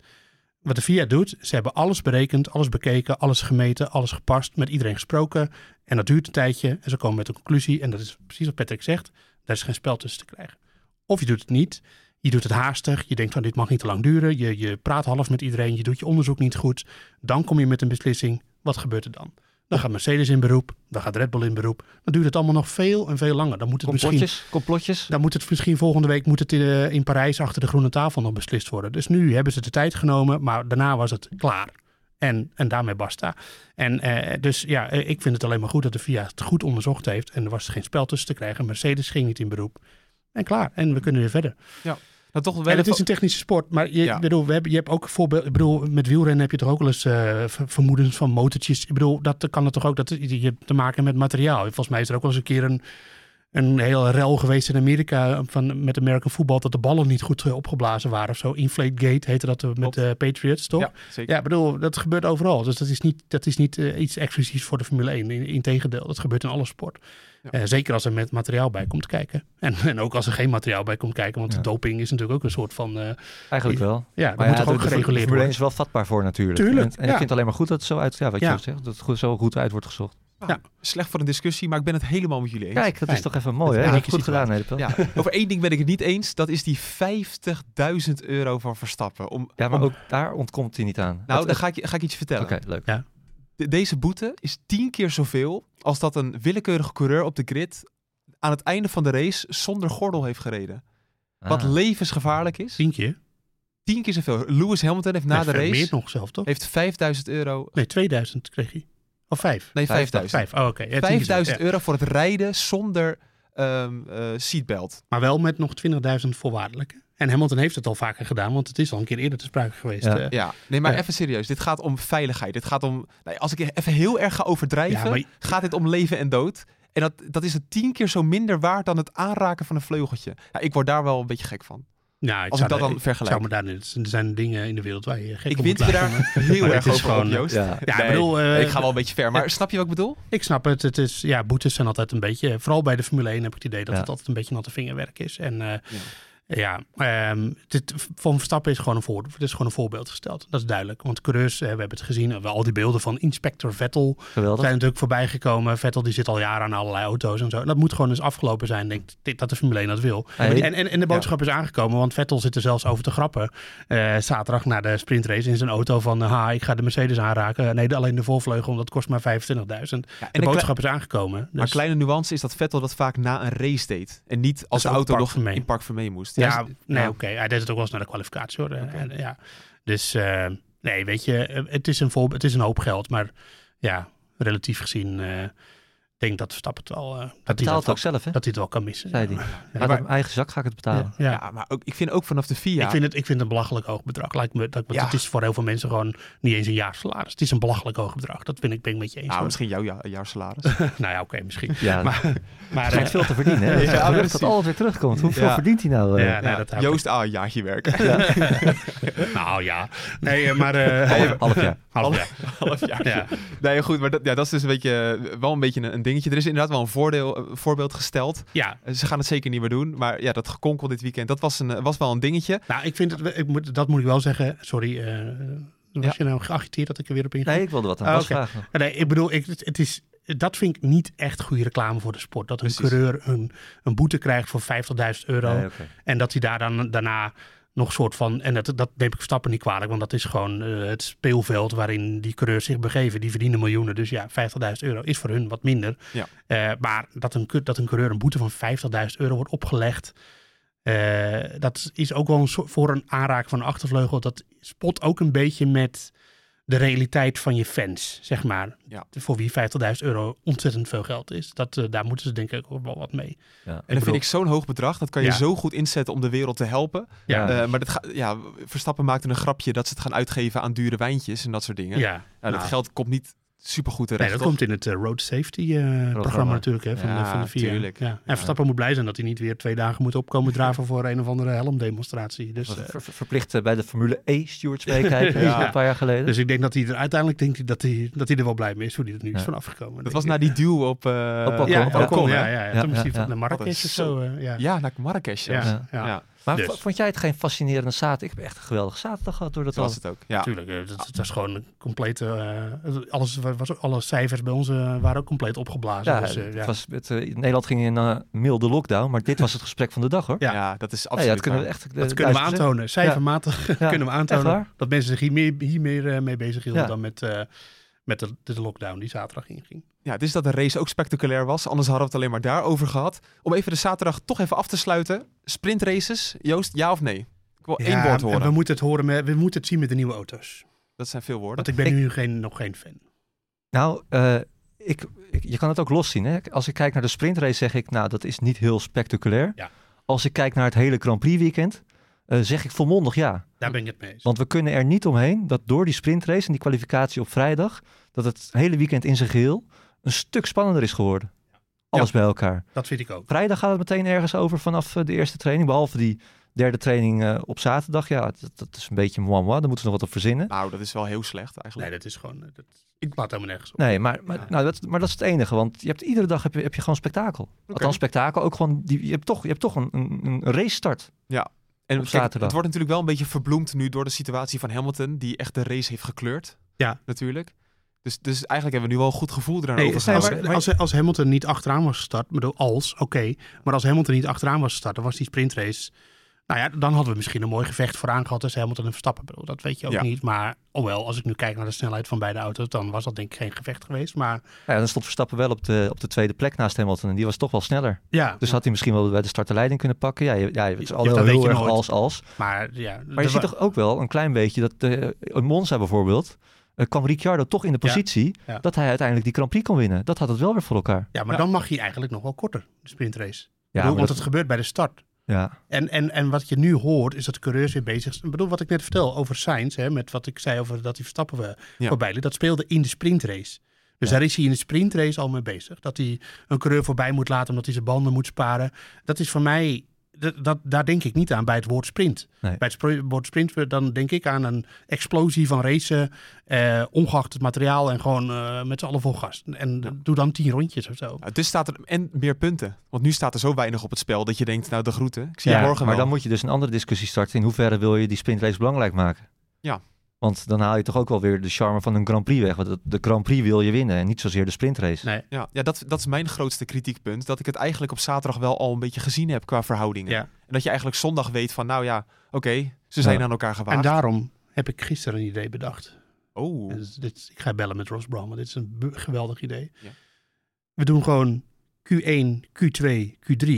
Wat de VIA doet, ze hebben alles berekend, alles bekeken, alles gemeten, alles gepast, met iedereen gesproken. En dat duurt een tijdje en ze komen met een conclusie. En dat is precies wat Patrick zegt, daar is geen spel tussen te krijgen. Of je doet het niet, je doet het haastig, je denkt van dit mag niet te lang duren. Je, je praat half met iedereen, je doet je onderzoek niet goed. Dan kom je met een beslissing, wat gebeurt er dan? Dan gaat Mercedes in beroep, dan gaat Red Bull in beroep. Dan duurt het allemaal nog veel en veel langer. Dan moet het misschien Complotjes, dan moet het misschien volgende week moet het in, eh, in Parijs achter de groene tafel nog beslist worden. Dus nu hebben ze de tijd genomen, maar daarna was het klaar. En, en daarmee basta. En eh, dus ja, eh, ik vind het alleen maar goed dat de VIA het goed onderzocht heeft. En er was geen spel tussen te krijgen. Mercedes ging niet in beroep. En klaar. En we kunnen weer verder. Nou, toch wel En het is een technische sport, maar je, Ja. bedoel, we hebben, je hebt ook voorbeeld. Ik bedoel, met wielrennen heb je toch ook wel eens eh, ver- vermoedens van motortjes. Ik bedoel, dat kan het toch ook dat je hebt te maken met materiaal. Volgens mij is er ook wel eens een keer een, een heel rel geweest in Amerika van, met American voetbal dat de ballen niet goed eh, opgeblazen waren of zo. Inflategate heette dat eh, met de Patriots, toch? Ja, zeker. Ja, bedoel, dat gebeurt overal. Dus dat is niet, dat is niet eh, iets exclusiefs voor de Formule 1. In- Integendeel, dat gebeurt in alle sport. Ja. Eh, zeker als er met materiaal bij komt kijken. En, en ook als er geen materiaal bij komt kijken. Want Ja. doping is natuurlijk ook een soort van... eh, Eigenlijk wel. ja, dat Maar moet ja, toch ook de- de gereguleerd Formule 1 worden. is wel vatbaar voor natuurlijk. Tuurlijk, En, en ja. ik vind het alleen maar goed dat het zo uit, ja, wat Ja. je zegt, dat het goed, zo goed uit wordt gezocht. Slecht voor een discussie, maar ik ben het helemaal met jullie eens. Kijk, dat Fijn. is toch even mooi, hè? een goed gedaan, Nederpel. Ja, over één ding ben ik het niet eens. Dat is die 50.000 euro van Verstappen. Om, Ja, maar om- ook daar ontkomt hij niet aan. nou, dan ga ik, ga ik iets vertellen. Oké, leuk. De- deze boete is tien keer zoveel als dat een willekeurige coureur op de grid aan het einde van de race zonder gordel heeft gereden. Wat Ah. levensgevaarlijk is. Tien keer? Tien keer zoveel. Lewis Hamilton heeft na Nee, de race Meer nog zelf, toch? heeft 5000 euro. Nee, 2000 kreeg hij. Of vijf? Nee, Vijf- 5000. Vijf, oh, oké. Ja, tien keer 5000 zo, ja. euro voor het rijden zonder ehm eh, seatbelt. Maar wel met nog 20.000 voorwaardelijke. En Hamilton heeft het al vaker gedaan, want het is al een keer eerder te sprake geweest. Ja. eh. Ja, nee, maar even serieus. Dit gaat om veiligheid. Dit gaat om. Nee, als ik even heel erg ga overdrijven, Ja, maar- gaat dit om leven en dood. En dat, dat is het tien keer zo minder waard dan het aanraken van een vleugeltje. Ja, ik word daar wel een beetje gek van. Nou, Als ik dat dan vergelijk. Zou me daar, niet- er zijn dingen in de wereld waar je gek Ik op wint je daar heel erg over op, gewoon, Joost. Ja. Ja, Nee, ik bedoel... eh, ik ga wel een beetje ver. Maar snap je wat ik bedoel? Ik snap het. Het is, ja, boetes zijn altijd een beetje... Vooral bij de Formule 1 heb ik het idee dat Ja. het altijd een beetje natte vingerwerk is. En eh, ja, ehm, dit, van Verstappen is gewoon, een voor, het is gewoon een voorbeeld gesteld. Dat is duidelijk. Want coureurs, eh, we hebben het gezien, al die beelden van inspector Vettel Geweldig. zijn natuurlijk voorbij gekomen. Vettel die zit al jaren aan allerlei auto's en zo. En dat moet gewoon eens afgelopen zijn. Ik denk dit- dat de Formule 1 dat wil. Hey. En, en, en de boodschap is aangekomen, want Vettel zit er zelfs over te grappen. eh, zaterdag na de sprintrace in zijn auto van... ha, ik ga de Mercedes aanraken. Nee, alleen de voorvleugel, want dat kost maar 25.000. Ja, De boodschap is aangekomen. Maar Dus, een kleine nuance is dat Vettel dat vaak na een race deed. En niet als de auto nog in Park Vermee moest. Ja, nee, oké. Hij deed het ook wel eens naar de kwalificatie, hoor. En, ja. Dus, eh, nee, weet je, eh, het is, een voorbe- het is een hoop geld. Maar ja, relatief gezien... denk dat Verstappen het wel... eh, dat, hij Hij dat, betaalt wel, ook zelf, hè? dat hij het wel kan missen. Zei hij. Ja, maar- mijn eigen zak ga ik het betalen. ja. Ja, maar ook, ik vind ook vanaf de FIA... Ik, vind het, ik vind het een belachelijk hoog bedrag. Lijkt me, dat, Ja. Het is voor heel veel mensen gewoon niet eens een jaarsalaris. Het is een belachelijk hoog bedrag. Dat vind ik, ben ik met je eens. nou, misschien jouw ja, jaarsalaris. nou ja, oké, misschien. Ja, Maar, maar hij schijnt eh, veel te verdienen. Hè? Ja, Ja, dat dat altijd weer terugkomt. Hoeveel Ja. verdient hij nou? eh? ja, nee, dat Joost, ah, een jaartje werken. Nou ja. Nee, maar... eh, half, jaar. half jaar. Half jaar. Ja. Nee, goed, maar dat, ja, dat is dus een beetje, wel een beetje een, een dingetje. Er is inderdaad wel een voordeel, een voorbeeld gesteld. ja, Eh, Ze gaan het zeker niet meer doen. Maar ja, dat gekonkel dit weekend, dat was, een, was wel een dingetje. nou, ik vind het... Ik moet, dat moet ik wel zeggen. Sorry, eh, was Ja. je nou geagiteerd dat ik er weer op inga? Nee, ik wilde wat aan Ah, vragen. Nee, ik bedoel, ik, het, het is, dat vind ik niet echt goede reclame voor de sport. Dat een Precies. coureur een, een boete krijgt voor 50.000 euro. Nee. En dat hij daar dan daarna nog soort van. En dat, dat neem ik Verstappen niet kwalijk, want dat is gewoon eh, het speelveld waarin die coureurs zich begeven. Die verdienen miljoenen. Dus ja, 50.000 euro is voor hun wat minder. Ja. Eh, maar dat een, dat een coureur een boete van 50.000 euro wordt opgelegd. eh, dat is ook wel een soort, voor een aanraken van een achtervleugel. Dat spot ook een beetje met de realiteit van je fans, zeg maar. Ja. Voor wie 50.000 euro ontzettend veel geld is. Dat, eh, daar moeten ze denk ik ook wel wat mee. Ja. En dat vind ik zo'n hoog bedrag. Dat kan je Ja. zo goed inzetten om de wereld te helpen. Ja, Ja. Eh, maar dat ga, ja, Verstappen maakte een grapje dat ze het gaan uitgeven aan dure wijntjes en dat soort dingen. ja. Nou, dat Nou, geld komt niet supergoed Nee, terecht. dat toch? komt in het eh, Road Safety eh, programma. Programma. natuurlijk hè, van, de, Ja, van de VIA. tuurlijk. Ja. En Verstappen moet blij zijn dat hij niet weer twee dagen moet opkomen draven voor een of andere helmdemonstratie. Dus, eh, Ver- ver- verplicht bij de Formule E stewards meekijken Ja. een paar jaar geleden. dus ik denk dat hij er uiteindelijk denkt hij dat hij, dat hij er wel blij mee is hoe hij er nu is vanaf gekomen. Dat was na die duw op, eh Op Ocon. ja, op ja, ja, ja. Ja, Toen moest hij ja, van ja. de Marrakesh Dat of zo. eh, ja. Ja, naar Marrakesh zelfs. Ja, Ja. ja. Ja, maar dus. vond jij het geen fascinerende zaterdag? Ik heb echt een geweldige zaterdag gehad door dat al. was het ook. Ja. Natuurlijk, eh, dat, dat was gewoon een complete. eh, alles, was, alle cijfers bij ons eh, waren ook compleet opgeblazen. Ja, dus, het ja. was, het, Nederland ging in een milde lockdown, maar dit was het gesprek van de dag hoor. Ja. Ja. dat is absoluut ja, dat kunnen we echt. dat kunnen we aantonen. Cijfermatig Ja. kunnen we aantonen dat mensen zich hier meer, hier meer eh, mee bezig hielden Ja. dan met, eh, met de, de lockdown die zaterdag inging. Ja, het is dat de race ook spectaculair was. Anders hadden we het alleen maar daarover gehad. Om even de zaterdag toch even af te sluiten. Sprintraces. Joost, ja of nee? Ik wil één woord en horen. We moeten, het horen met, we moeten het zien met de nieuwe auto's. Dat zijn veel woorden. Want ik ben Ik- nu geen, nog geen fan. Nou, eh, ik, ik- je kan het ook los zien. Hè? Als ik kijk naar de sprintrace, zeg ik, nou, dat is niet heel spectaculair. Ja. Als ik kijk naar het hele Grand Prix weekend, eh, zeg ik volmondig ja. Daar ben ik het mee eens. Want we kunnen er niet omheen dat door die sprintrace en die kwalificatie op vrijdag, dat het hele weekend in zijn geheel een stuk spannender is geworden. Alles bij elkaar. Dat vind ik ook. Vrijdag gaat het meteen ergens over vanaf eh, de eerste training, behalve die derde training eh, op zaterdag. Ja, dat, dat is een beetje moi moi, daar moeten we nog wat op verzinnen. Nou, dat is wel heel slecht Nee, eigenlijk. dat is gewoon... Dat, ik laat helemaal nergens op. Nee, maar, maar, Ja. nou, dat, maar dat is het enige. Want je hebt iedere dag heb je, heb je gewoon spektakel. Althans, spektakel ook gewoon. Die, je hebt toch, je hebt toch een, een, een race start. En op kijk, zaterdag. het wordt natuurlijk wel een beetje verbloemd nu door de situatie van Hamilton, die echt de race heeft gekleurd. Ja. Natuurlijk. Dus, dus eigenlijk hebben we nu wel een goed gevoel eraan Nee, overgehouden. als, maar- als, als Hamilton niet achteraan was gestart, ik bedoel, als, oké. maar als Hamilton niet achteraan was gestart, dan was die sprintrace... Nou ja, dan hadden we misschien een mooi gevecht vooraan gehad tussen Hamilton en Verstappen. Bedoel, dat weet je ook Ja. niet. Maar, alhoewel, als ik nu kijk naar de snelheid van beide auto's, dan was dat denk ik geen gevecht geweest. Maar ja, dan stond Verstappen wel op de, op de tweede plek naast Hamilton. En die was toch wel sneller. ja, Dus had hij misschien wel bij de start de leiding kunnen pakken. Ja, je, ja het is al Ja, heel, erg nooit. als als. maar ja. Maar je er ziet toch ook wel een klein beetje dat de, in Monza bijvoorbeeld... eh, kwam Ricciardo toch in de positie ja. dat hij uiteindelijk die Grand Prix kon winnen. Dat had het wel weer voor elkaar. Ja, maar Ja. dan mag hij eigenlijk nog wel korter, de sprintrace. Ja, bedoel, want dat- het gebeurt bij de start. Ja. En, en, en wat je nu hoort, is dat de coureurs weer bezig zijn. Ik bedoel, wat ik net vertel over Sainz, hè, met wat ik zei over dat hij Verstappen Ja. voorbij liet, dat speelde in de sprintrace. Dus Ja. daar is hij in de sprintrace al mee bezig. Dat hij een coureur voorbij moet laten omdat hij zijn banden moet sparen. Dat is voor mij, dat, dat, daar denk ik niet aan bij het woord sprint. Nee. Bij het woord sprint, dan denk ik aan een explosie van racen, eh, ongeacht het materiaal en gewoon eh, met z'n allen vol gas. En doe dan tien rondjes of zo. Dus staat er en meer punten. Want nu staat er zo weinig op het spel dat je denkt, nou de groeten. Ik zie Ja, je morgen maar wel. dan moet je dus een andere discussie starten. In hoeverre wil je die sprintrace belangrijk maken? Ja. Want dan haal je toch ook wel weer de charme van een Grand Prix weg. Want de Grand Prix wil je winnen en niet zozeer de sprintrace. Nee. Ja, ja dat, dat is mijn grootste kritiekpunt. Dat ik het eigenlijk op zaterdag wel al een beetje gezien heb qua verhoudingen. Ja. En dat je eigenlijk zondag weet van, nou ja, oké, ze zijn Ja. aan elkaar En gewaagd. daarom heb ik gisteren een idee bedacht. Oh, Dus dit, ik ga bellen met Ross Brown, want dit is een geweldig idee. Ja. We doen gewoon Q1, Q2, Q3,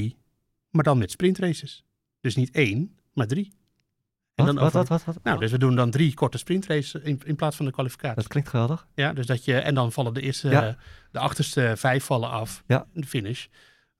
maar dan met sprintraces. Dus niet één, maar drie. En Wat, dan wat, over- wat, wat, wat? Nou, dus we doen dan drie korte sprintraces in, in plaats van de kwalificatie. Dat klinkt geweldig. Ja, dus dat je, en dan vallen de eerste, Ja. eh, de achterste vijf vallen af. Ja. De finish.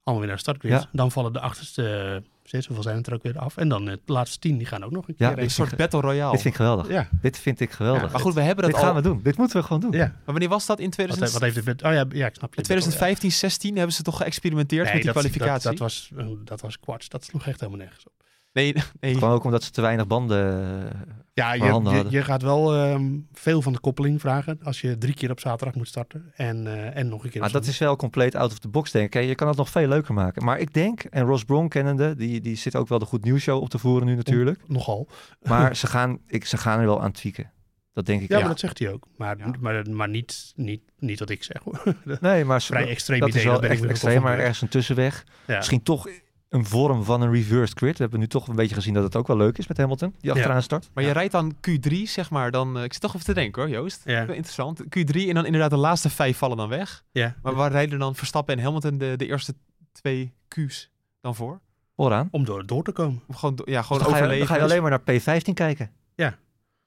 Allemaal weer naar de startgrid. Ja. Dan vallen de achterste eh, zes, hoeveel zijn het er ook weer af. En dan eh, de laatste tien, die gaan ook nog een Ja, keer een soort battle royale. Dit vind ik geweldig. Ja. Dit vind ik geweldig. Ja, Maar goed, we hebben dat Dit al. gaan we doen. Dit moeten we gewoon doen. Ja. Maar wanneer was dat? In Wat, 2000... wat heeft het. Oh ja, ja, ik snap je. in 2015, 16 hebben ze toch geëxperimenteerd Nee, met die dat- kwalificatie? Dat, dat, was, eh, dat was kwats. Dat sloeg echt helemaal nergens op. Nee, nee. Gewoon ook omdat ze te weinig banden... eh, Ja, je, je, gaat wel ehm, veel van de koppeling vragen als je drie keer op zaterdag moet starten en, eh, en nog een keer Maar dat is wel compleet out of the box, denk ik. Kijk, Je kan het nog veel leuker maken. Maar ik denk, en Ross Brown kennende, die, die zit ook wel de Goed Nieuws Show op te voeren nu natuurlijk. Nogal. Maar ze gaan, ik, ze gaan er wel aan tweaken. Dat denk ik Ja, echt. maar dat zegt hij ook. Maar, Ja. maar, maar niet, niet, niet wat ik zeg hoor. Nee, maar Vrij extreem dat idee. is wel echt extreem, maar ergens een tussenweg. Ja. Misschien toch een vorm van een reversed grid. We hebben nu toch een beetje gezien dat het ook wel leuk is met Hamilton, die achteraan start. Maar je rijdt dan Q3, zeg maar, dan... eh, ik zit toch even te denken hoor, Joost. Ja. Interessant. Q3 en dan inderdaad de laatste vijf vallen dan weg. Ja. Maar waar rijden dan Verstappen en Hamilton de, de eerste twee Q's dan voor? Vooraan. Om door, door te komen. Of gewoon, ja, Dus gewoon dan, ga je, overleven. dan ga je alleen maar naar P15 kijken. Ja.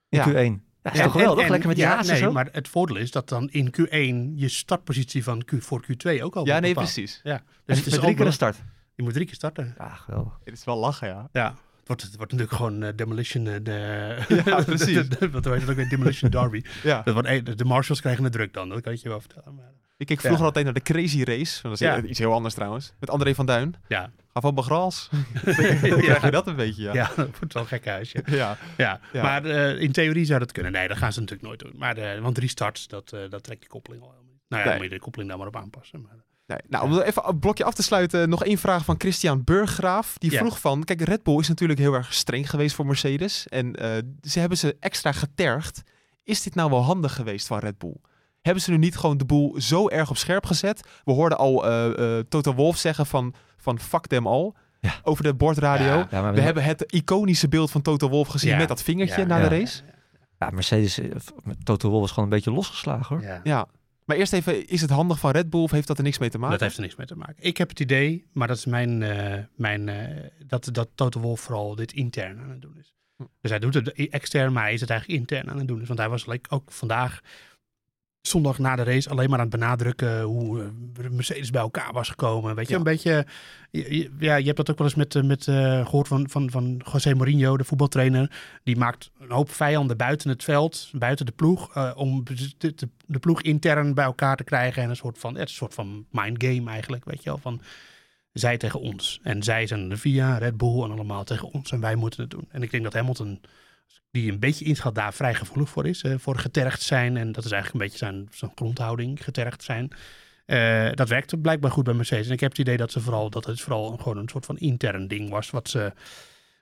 In Ja. Q1. Ja, is Ja, toch geweldig? En- Lekker met die ja, nee, zo. maar het voordeel is dat dan in Q1 je startpositie van Q, voor Q2 ook al Ja, nee, bepaald. precies. Ja. en Dus het is een start. Je moet drie keer starten. Ja, geweldig. Het is wel lachen, ja. Ja. Het wordt, het wordt natuurlijk gewoon eh, demolition. eh, de, Ja, precies. wat heet het ook weer? Demolition Derby. ja. Dat wordt, eh, de- Marshals krijgen de druk dan, dat kan ik je wel vertellen. Maar, Ik keek vroeger Ja. altijd naar de Crazy Race. Dat is Ja. iets heel anders trouwens. Met André van Duin. ja. Ga van mijn gras. Dan krijg je dat een beetje, ja. ja, dat wordt wel een gek huisje. Ja. Ja, Ja. maar eh, in theorie zou dat kunnen. Nee, dat gaan ze natuurlijk nooit doen. Maar eh, want drie starts, dat, eh, dat trekt die koppeling al helemaal niet. Nou ja, Nee. dan moet je de koppeling daar maar op aanpassen. Maar, Nee, nou, om even een blokje af te sluiten, nog één vraag van Christian Burggraaf. Die Ja. vroeg van, kijk, Red Bull is natuurlijk heel erg streng geweest voor Mercedes. En eh, ze hebben ze extra getergd. Is dit nou wel handig geweest van Red Bull? Hebben ze nu niet gewoon de boel zo erg op scherp gezet? We hoorden al eh, eh, Toto Wolff zeggen van, van fuck them all. Ja. Over de bordradio. Ja, Ja, maar We hebben het iconische beeld van Toto Wolff gezien Ja. met dat vingertje Ja, na ja. de race. Ja, Mercedes, met Toto Wolff was gewoon een beetje losgeslagen hoor. ja. Maar eerst even, is het handig van Red Bull of heeft dat er niks mee te maken? Dat heeft er niks mee te maken. Ik heb het idee, maar dat is mijn, eh, mijn eh, dat, dat Toto Wolff vooral dit intern aan het doen is. Dus hij doet het extern, maar hij is het eigenlijk intern aan het doen. Dus want hij was like, ook vandaag, zondag na de race, alleen maar aan het benadrukken hoe eh, Mercedes bij elkaar was gekomen. Weet je, Ja. een beetje. je- je- Ja, je hebt dat ook wel eens met, eh, met eh, gehoord van, van, van José Mourinho, de voetbaltrainer. Die maakt een hoop vijanden buiten het veld, buiten de ploeg, om de, de, de ploeg intern bij elkaar te krijgen. En een soort van, een soort van mind game eigenlijk, weet je wel. Van, zij tegen ons. En zij zijn de VIA, Red Bull en allemaal tegen ons. En wij moeten het doen. En ik denk dat Hamilton, die een beetje inschat, daar vrij gevoelig voor is. eh, voor getergd zijn. En dat is eigenlijk een beetje zijn, zijn grondhouding, getergd zijn. Eh, dat werkt blijkbaar goed bij Mercedes. En ik heb het idee dat ze vooral, dat het vooral een, gewoon een soort van intern ding was. Wat ze,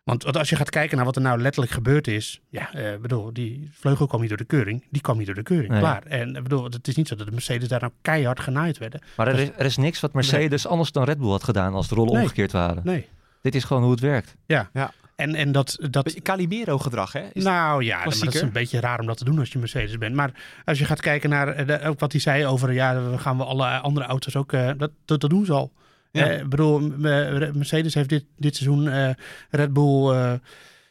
want wat als je gaat kijken naar wat er nou letterlijk gebeurd is. Ja, eh bedoel, die vleugel kwam niet door de keuring. Die kwam niet door de keuring. Nee. Klaar. En ik bedoel, het is niet zo dat de Mercedes daar nou keihard genaaid werden. Maar er is, er is niks wat Mercedes anders dan Red Bull had gedaan als de rollen Nee. omgekeerd waren. Nee. Dit is gewoon hoe het werkt. En, en dat, dat, Calimero-gedrag, hè? Is- nou ja, maar dat is een beetje raar om dat te doen als je Mercedes bent. Maar als je gaat kijken naar eh, de- ook wat hij zei over, ja, we gaan we alle andere auto's ook, eh, dat, dat, dat doen ze al. Ja. Eh, ik bedoel, m- eh, Mercedes heeft dit, dit seizoen Red Bull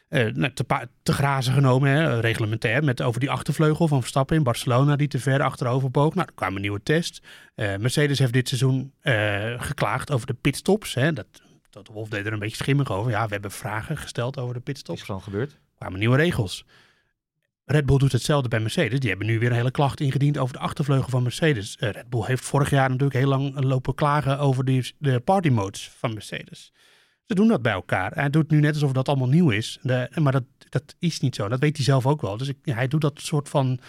nou, te, te grazen genomen, hè, reglementair, met over die achtervleugel van Verstappen in Barcelona, die te ver achterover boog. Nou, er kwam een nieuwe test. Mercedes heeft dit seizoen geklaagd over de pitstops. Hè, dat, dat Wolf deed er een beetje schimmig over. Ja, we hebben vragen gesteld over de Dat pitstops is gewoon gebeurd. kwamen nieuwe regels. Red Bull doet hetzelfde bij Mercedes. Die hebben nu weer een hele klacht ingediend over de achtervleugel van Mercedes. Eh, Red Bull heeft vorig jaar natuurlijk heel lang lopen klagen over die, de party modes van Mercedes. Ze doen dat bij elkaar. Hij doet nu net alsof dat allemaal nieuw is. De, maar dat, dat is niet zo. Dat weet hij zelf ook wel. Dus ik, hij doet dat soort van,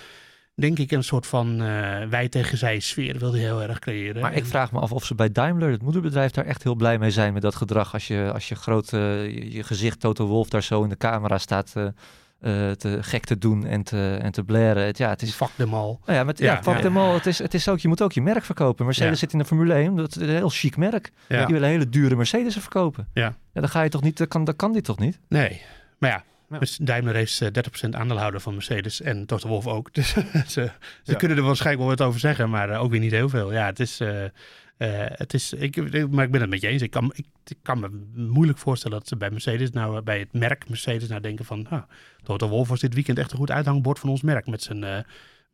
denk ik, een soort van eh, wij tegen zij sfeer wil hij heel erg creëren. Maar ik vraag me af of ze bij Daimler, het moederbedrijf, daar echt heel blij mee zijn met dat gedrag. Als je, als je groot, eh, je, je gezicht Toto Wolf daar zo in de camera staat eh, eh, te gek te doen en te, en te blaren. Het, ja, het is Fuck them all. Nou ja, met, ja, Ja, fuck ja. them all. Het is, het is ook, je moet ook je merk verkopen. Mercedes Ja. zit in de Formule 1, dat is een heel chic merk. Ja. Die willen hele dure Mercedes verkopen. Ja. dan ga je toch niet, dat kan, dat kan dit toch niet? Nee, maar ja. Ja. Dus Daimler is eh, 30% aandeelhouder van Mercedes en Toto Wolff ook. Dus ze, ze Ja. kunnen er waarschijnlijk wel wat over zeggen, maar eh, ook weer niet heel veel. Ja, het is, eh, eh, het is ik, ik- maar ik ben het met je eens. Ik kan, ik, ik kan me moeilijk voorstellen dat ze bij Mercedes nou, eh, bij het merk Mercedes nou denken van, ah, Toto Wolff was dit weekend echt een goed uithangbord van ons merk met zijn, eh,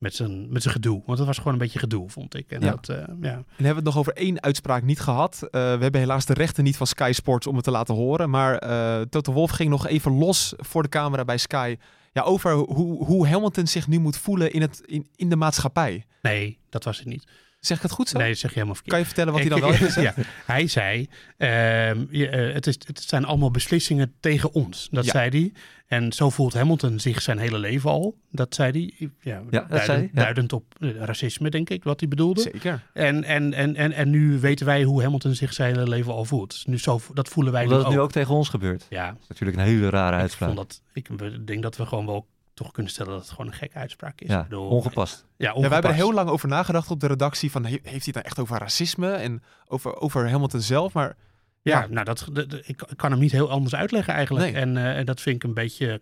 met zijn, met zijn gedoe. Want dat was gewoon een beetje gedoe, vond ik. En Ja. dat, eh, ja. En hebben we het nog over één uitspraak niet gehad. Eh, we hebben helaas de rechten niet van Sky Sports om het te laten horen. Maar eh Toto Wolff ging nog even los voor de camera bij Sky. Ja, over hoe, hoe Hamilton zich nu moet voelen in, het, in, in de maatschappij. Nee, dat was het niet. Zeg ik het goed zo? Nee, dat zeg je helemaal verkeerd. Kan je vertellen wat hij dan wel heeft gezegd? ja, hij zei, ehm, je, eh, het, is, het zijn allemaal beslissingen tegen ons. Dat Ja. zei hij. En zo voelt Hamilton zich zijn hele leven al. Dat zei hij. Ja, dat duidend, zei ja. duidend op eh, racisme, denk ik, wat hij bedoelde. Zeker. En, en, en, en, en nu weten wij hoe Hamilton zich zijn hele leven al voelt. Dus nu zo, dat voelen wij Omdat nu het ook. nu ook tegen ons gebeurt. Ja, Dat is natuurlijk een hele rare ik, uitspraak. vond dat, ik denk dat we gewoon wel toch kunnen stellen dat het gewoon een gekke uitspraak is. ja, Ik bedoel, ongepast. Ja, Ja, wij hebben er ongepast. heel lang over nagedacht op de redactie. Van, he- heeft hij het nou echt over racisme en over, over Hamilton zelf? Maar Ja, Ja. nou, dat, dat- dat- ik, ik kan hem niet heel anders uitleggen eigenlijk. Nee. En, eh, en dat vind ik een beetje...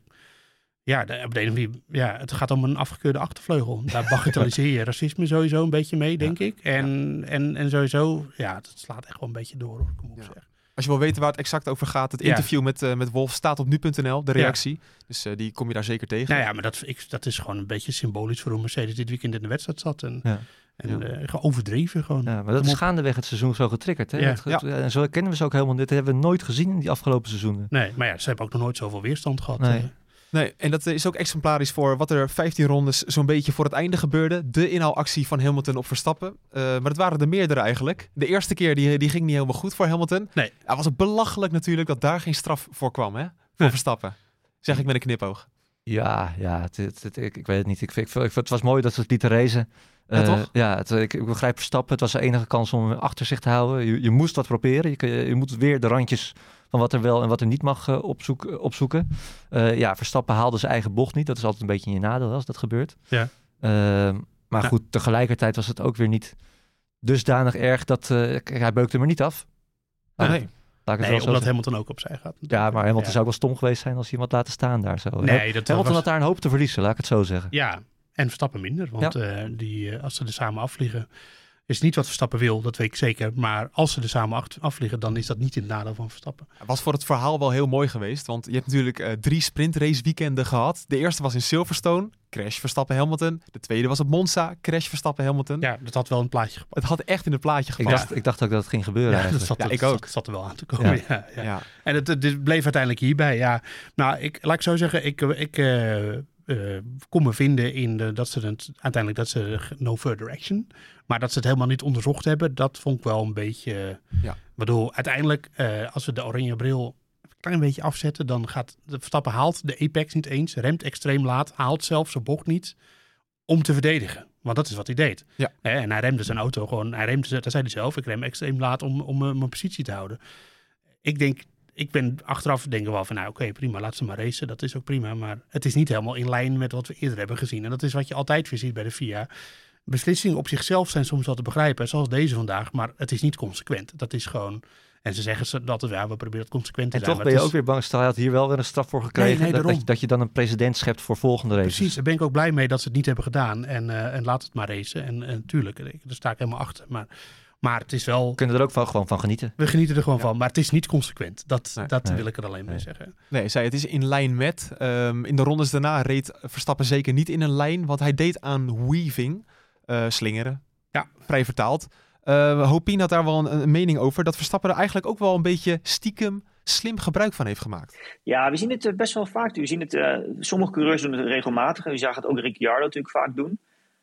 Ja, de, op de een of andere manier- ja, het gaat om een afgekeurde achtervleugel. Daar bagatelliseer je racisme sowieso een beetje mee, denk ik. En, en, en sowieso, ja, het slaat echt wel een beetje door, hoor, kom op Ja. Als je wil weten waar het exact over gaat, het Ja. interview met, eh, met Wolf staat op nu.nl, de reactie. Dus eh, die kom je daar zeker tegen. Nou ja, maar dat, ik, dat is gewoon een beetje symbolisch voor hoe Mercedes dit weekend in de wedstrijd zat. En, Ja. en Ja. eh, gewoon overdreven gewoon. Ja, maar dat is gaandeweg het seizoen zo getriggerd. Hè? Ja. En zo kennen we ze ook helemaal. Dit hebben we nooit gezien in die afgelopen seizoenen. Nee, maar ja, ze hebben ook nog nooit zoveel weerstand gehad. Nee. Nee, en dat is ook exemplarisch voor wat er 15 rondes zo'n beetje voor het einde gebeurde. De inhaalactie van Hamilton op Verstappen. Eh, maar het waren er meerdere eigenlijk. De eerste keer die, die ging niet helemaal goed voor Hamilton. Nee. Hij was belachelijk natuurlijk dat daar geen straf voor kwam hè, voor. Verstappen. Zeg ik met een knipoog. Ja, ja het, het- het- ik, ik weet het niet. Ik, ik, het was mooi dat ze het lieten racen. Ja, Eh, toch? Ja, het, ik, ik begrijp Verstappen. Het was de enige kans om hem achter zich te houden. Je, je moest wat proberen. Je, je moet weer de randjes van wat er wel en wat er niet mag eh, opzoek- opzoeken. Eh, ja, Verstappen haalde zijn eigen bocht niet. Dat is altijd een beetje in je nadeel als dat gebeurt. Ja. Ehm, maar Ja. goed, tegelijkertijd was het ook weer niet dusdanig erg dat... eh, hij beukte er niet af. Nee. Laat ik het Nee, omdat. Hamilton ook opzij gaat. Ja, maar Hamilton Ja. zou ook wel stom geweest zijn als hij hem had laten staan daar zo. Nee, dat Hamilton was... had daar een hoop te verliezen, laat ik het zo zeggen. Ja, en Verstappen minder. Want eh, die, eh, als ze er samen afvliegen... Is niet wat Verstappen wil, dat weet ik zeker. Maar als ze er samen afvliegen, dan is dat niet in het nadeel van Verstappen. Was voor het verhaal wel heel mooi geweest. Want je hebt natuurlijk eh, drie sprintrace weekenden gehad. De eerste was in Silverstone. Crash Verstappen Hamilton. De tweede was op Monza. Crash Verstappen Hamilton. Ja, dat had wel een plaatje gepakt. Het had echt in het plaatje Ik gepast. dacht, ik dacht ook dat het ging gebeuren Ja, dat eigenlijk. zat, Ja, dat ik ook. Zat, zat er wel aan te komen. Ja. Ja. Ja, Ja. En het, het, het bleef uiteindelijk hierbij. Ja, nou, ik, laat ik zo zeggen, ik, ik eh, eh, kon me vinden in de, dat ze het uiteindelijk dat ze no further action, maar dat ze het helemaal niet onderzocht hebben, dat vond ik wel een beetje. Ja. Ik bedoel, uiteindelijk, eh, als we de oranje bril een klein beetje afzetten, dan gaat de Verstappen haalt de apex niet eens, remt extreem laat, haalt zelfs zijn bocht niet om te verdedigen. Want dat is wat hij deed. Ja. Hè, en hij remde zijn auto gewoon, hij remde, dat zei hij zelf, ik rem extreem laat om, om eh, mijn positie te houden. Ik denk, ik ben achteraf denken wel van, nou oké, prima, laat ze maar racen, dat is ook prima. Maar het is niet helemaal in lijn met wat we eerder hebben gezien. En dat is wat je altijd weer ziet bij de FIA. Beslissingen op zichzelf zijn soms wel te begrijpen, zoals deze vandaag, maar het is niet consequent. Dat is gewoon, en ze zeggen ze dat, ja, we proberen het consequent te En zijn. toch maar ben je ook weer bang. Stel, je had hier wel weer een straf voor gekregen. Nee, nee, dat, je, dat je dan een precedent schept voor volgende races. Precies, daar ben ik ook blij mee dat ze het niet hebben gedaan. En, eh, en laat het maar racen. En, en tuurlijk, daar sta ik helemaal achter. Maar, maar het is wel, We kunnen er ook van, gewoon van genieten. we genieten er gewoon Ja. van. Maar het is niet consequent. Dat, Nee. dat Nee. wil ik er alleen mee zeggen. Nee, zei het is in lijn met. Ehm, in de rondes daarna reed Verstappen zeker niet in een lijn. Want hij deed aan weaving. Eh, slingeren. Ja. Vrij vertaald. Eh Hopien had daar wel een, een mening over. Dat Verstappen er eigenlijk ook wel een beetje stiekem slim gebruik van heeft gemaakt. Ja, we zien het eh, best wel vaak. We zien het, eh, sommige coureurs doen het regelmatig. En we zagen het ook Ricciardo natuurlijk vaak doen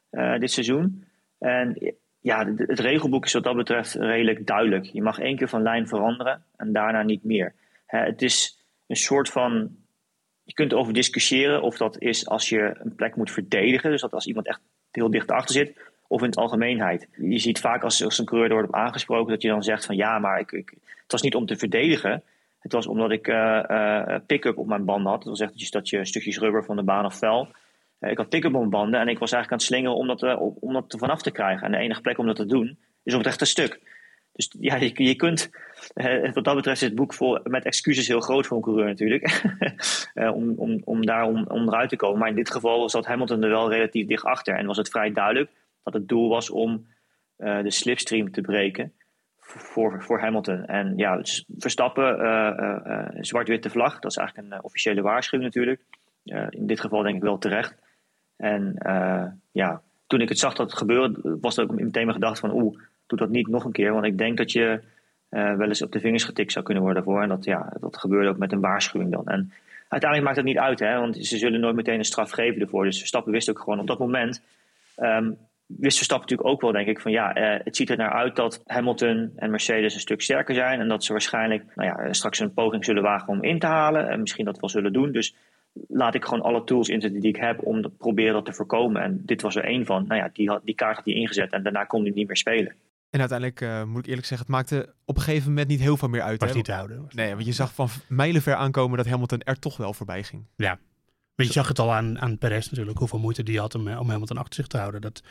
eh, dit seizoen. En ja, de- het regelboek is wat dat betreft redelijk duidelijk. Je mag één keer van lijn veranderen en daarna niet meer. Hè, het is een soort van. Je kunt erover discussiëren of dat is als je een plek moet verdedigen. Dus dat als iemand echt heel dicht achter zit. Of in het algemeenheid. Je ziet vaak als, als een coureur er wordt aangesproken dat je dan zegt van ja, maar ik, ik, het was niet om te verdedigen. Het was omdat ik eh, eh, pick-up op mijn banden had. Dat wil zeggen dat je, stukjes rubber van de baan af fel. Eh, ik had pick-up op mijn banden en ik was eigenlijk aan het slingeren om dat, om dat er vanaf te krijgen. En de enige plek om dat te doen is op het rechte stuk. Dus ja, je, je kunt, eh, wat dat betreft is het boek vol met excuses heel groot voor een coureur natuurlijk. Eh, om, om, om daar om, onderuit te komen. Maar in dit geval zat Hamilton er wel relatief dicht achter. En was het vrij duidelijk dat het doel was om eh, de slipstream te breken voor, voor Hamilton. En ja, dus Verstappen, zwart-witte vlag. Dat is eigenlijk een officiële waarschuwing natuurlijk. In dit geval denk ik wel terecht. En ja, toen ik het zag dat het gebeurde, was er ook meteen mijn gedachte van... oeh, doe dat niet nog een keer. Want ik denk dat je wel eens op de vingers getikt zou kunnen worden voor. En dat, ja, dat gebeurde ook met een waarschuwing dan. En uiteindelijk maakt het niet uit, hè, want ze zullen nooit meteen een straf geven ervoor. Dus Verstappen wist ook gewoon op dat moment... ehm, wist Verstappen natuurlijk ook wel, denk ik, van ja, eh, het ziet er naar uit dat Hamilton en Mercedes een stuk sterker zijn. En dat ze waarschijnlijk nou ja, straks een poging zullen wagen om in te halen. En misschien dat wel zullen doen. Dus laat ik gewoon alle tools inzetten die ik heb om te proberen dat te voorkomen. En dit was er één van. Nou ja, die, had, die kaart had hij ingezet en daarna kon hij niet meer spelen. En uiteindelijk eh, moet ik eerlijk zeggen, het maakte op een gegeven moment niet heel veel meer uit. Was hè? niet te houden. Was Nee, want je zag van mijlenver aankomen dat Hamilton er toch wel voorbij ging. Maar je zag het al aan, aan Perez natuurlijk, hoeveel moeite die had om, eh, om Hamilton achter zich te houden. Dat,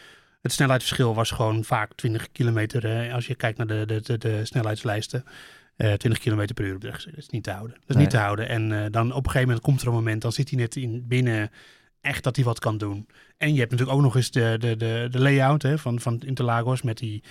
het snelheidsverschil was gewoon vaak 20 kilometer, eh, als je kijkt naar de, de, de, de snelheidslijsten. eh 20 kilometer per uur op de. Dat is niet te houden. Dat is Nee. niet te houden. En eh, dan op een gegeven moment komt er een moment, dan zit hij net in, binnen echt dat hij wat kan doen. En je hebt natuurlijk ook nog eens de, de, de, de layout hè, van, van Interlagos met die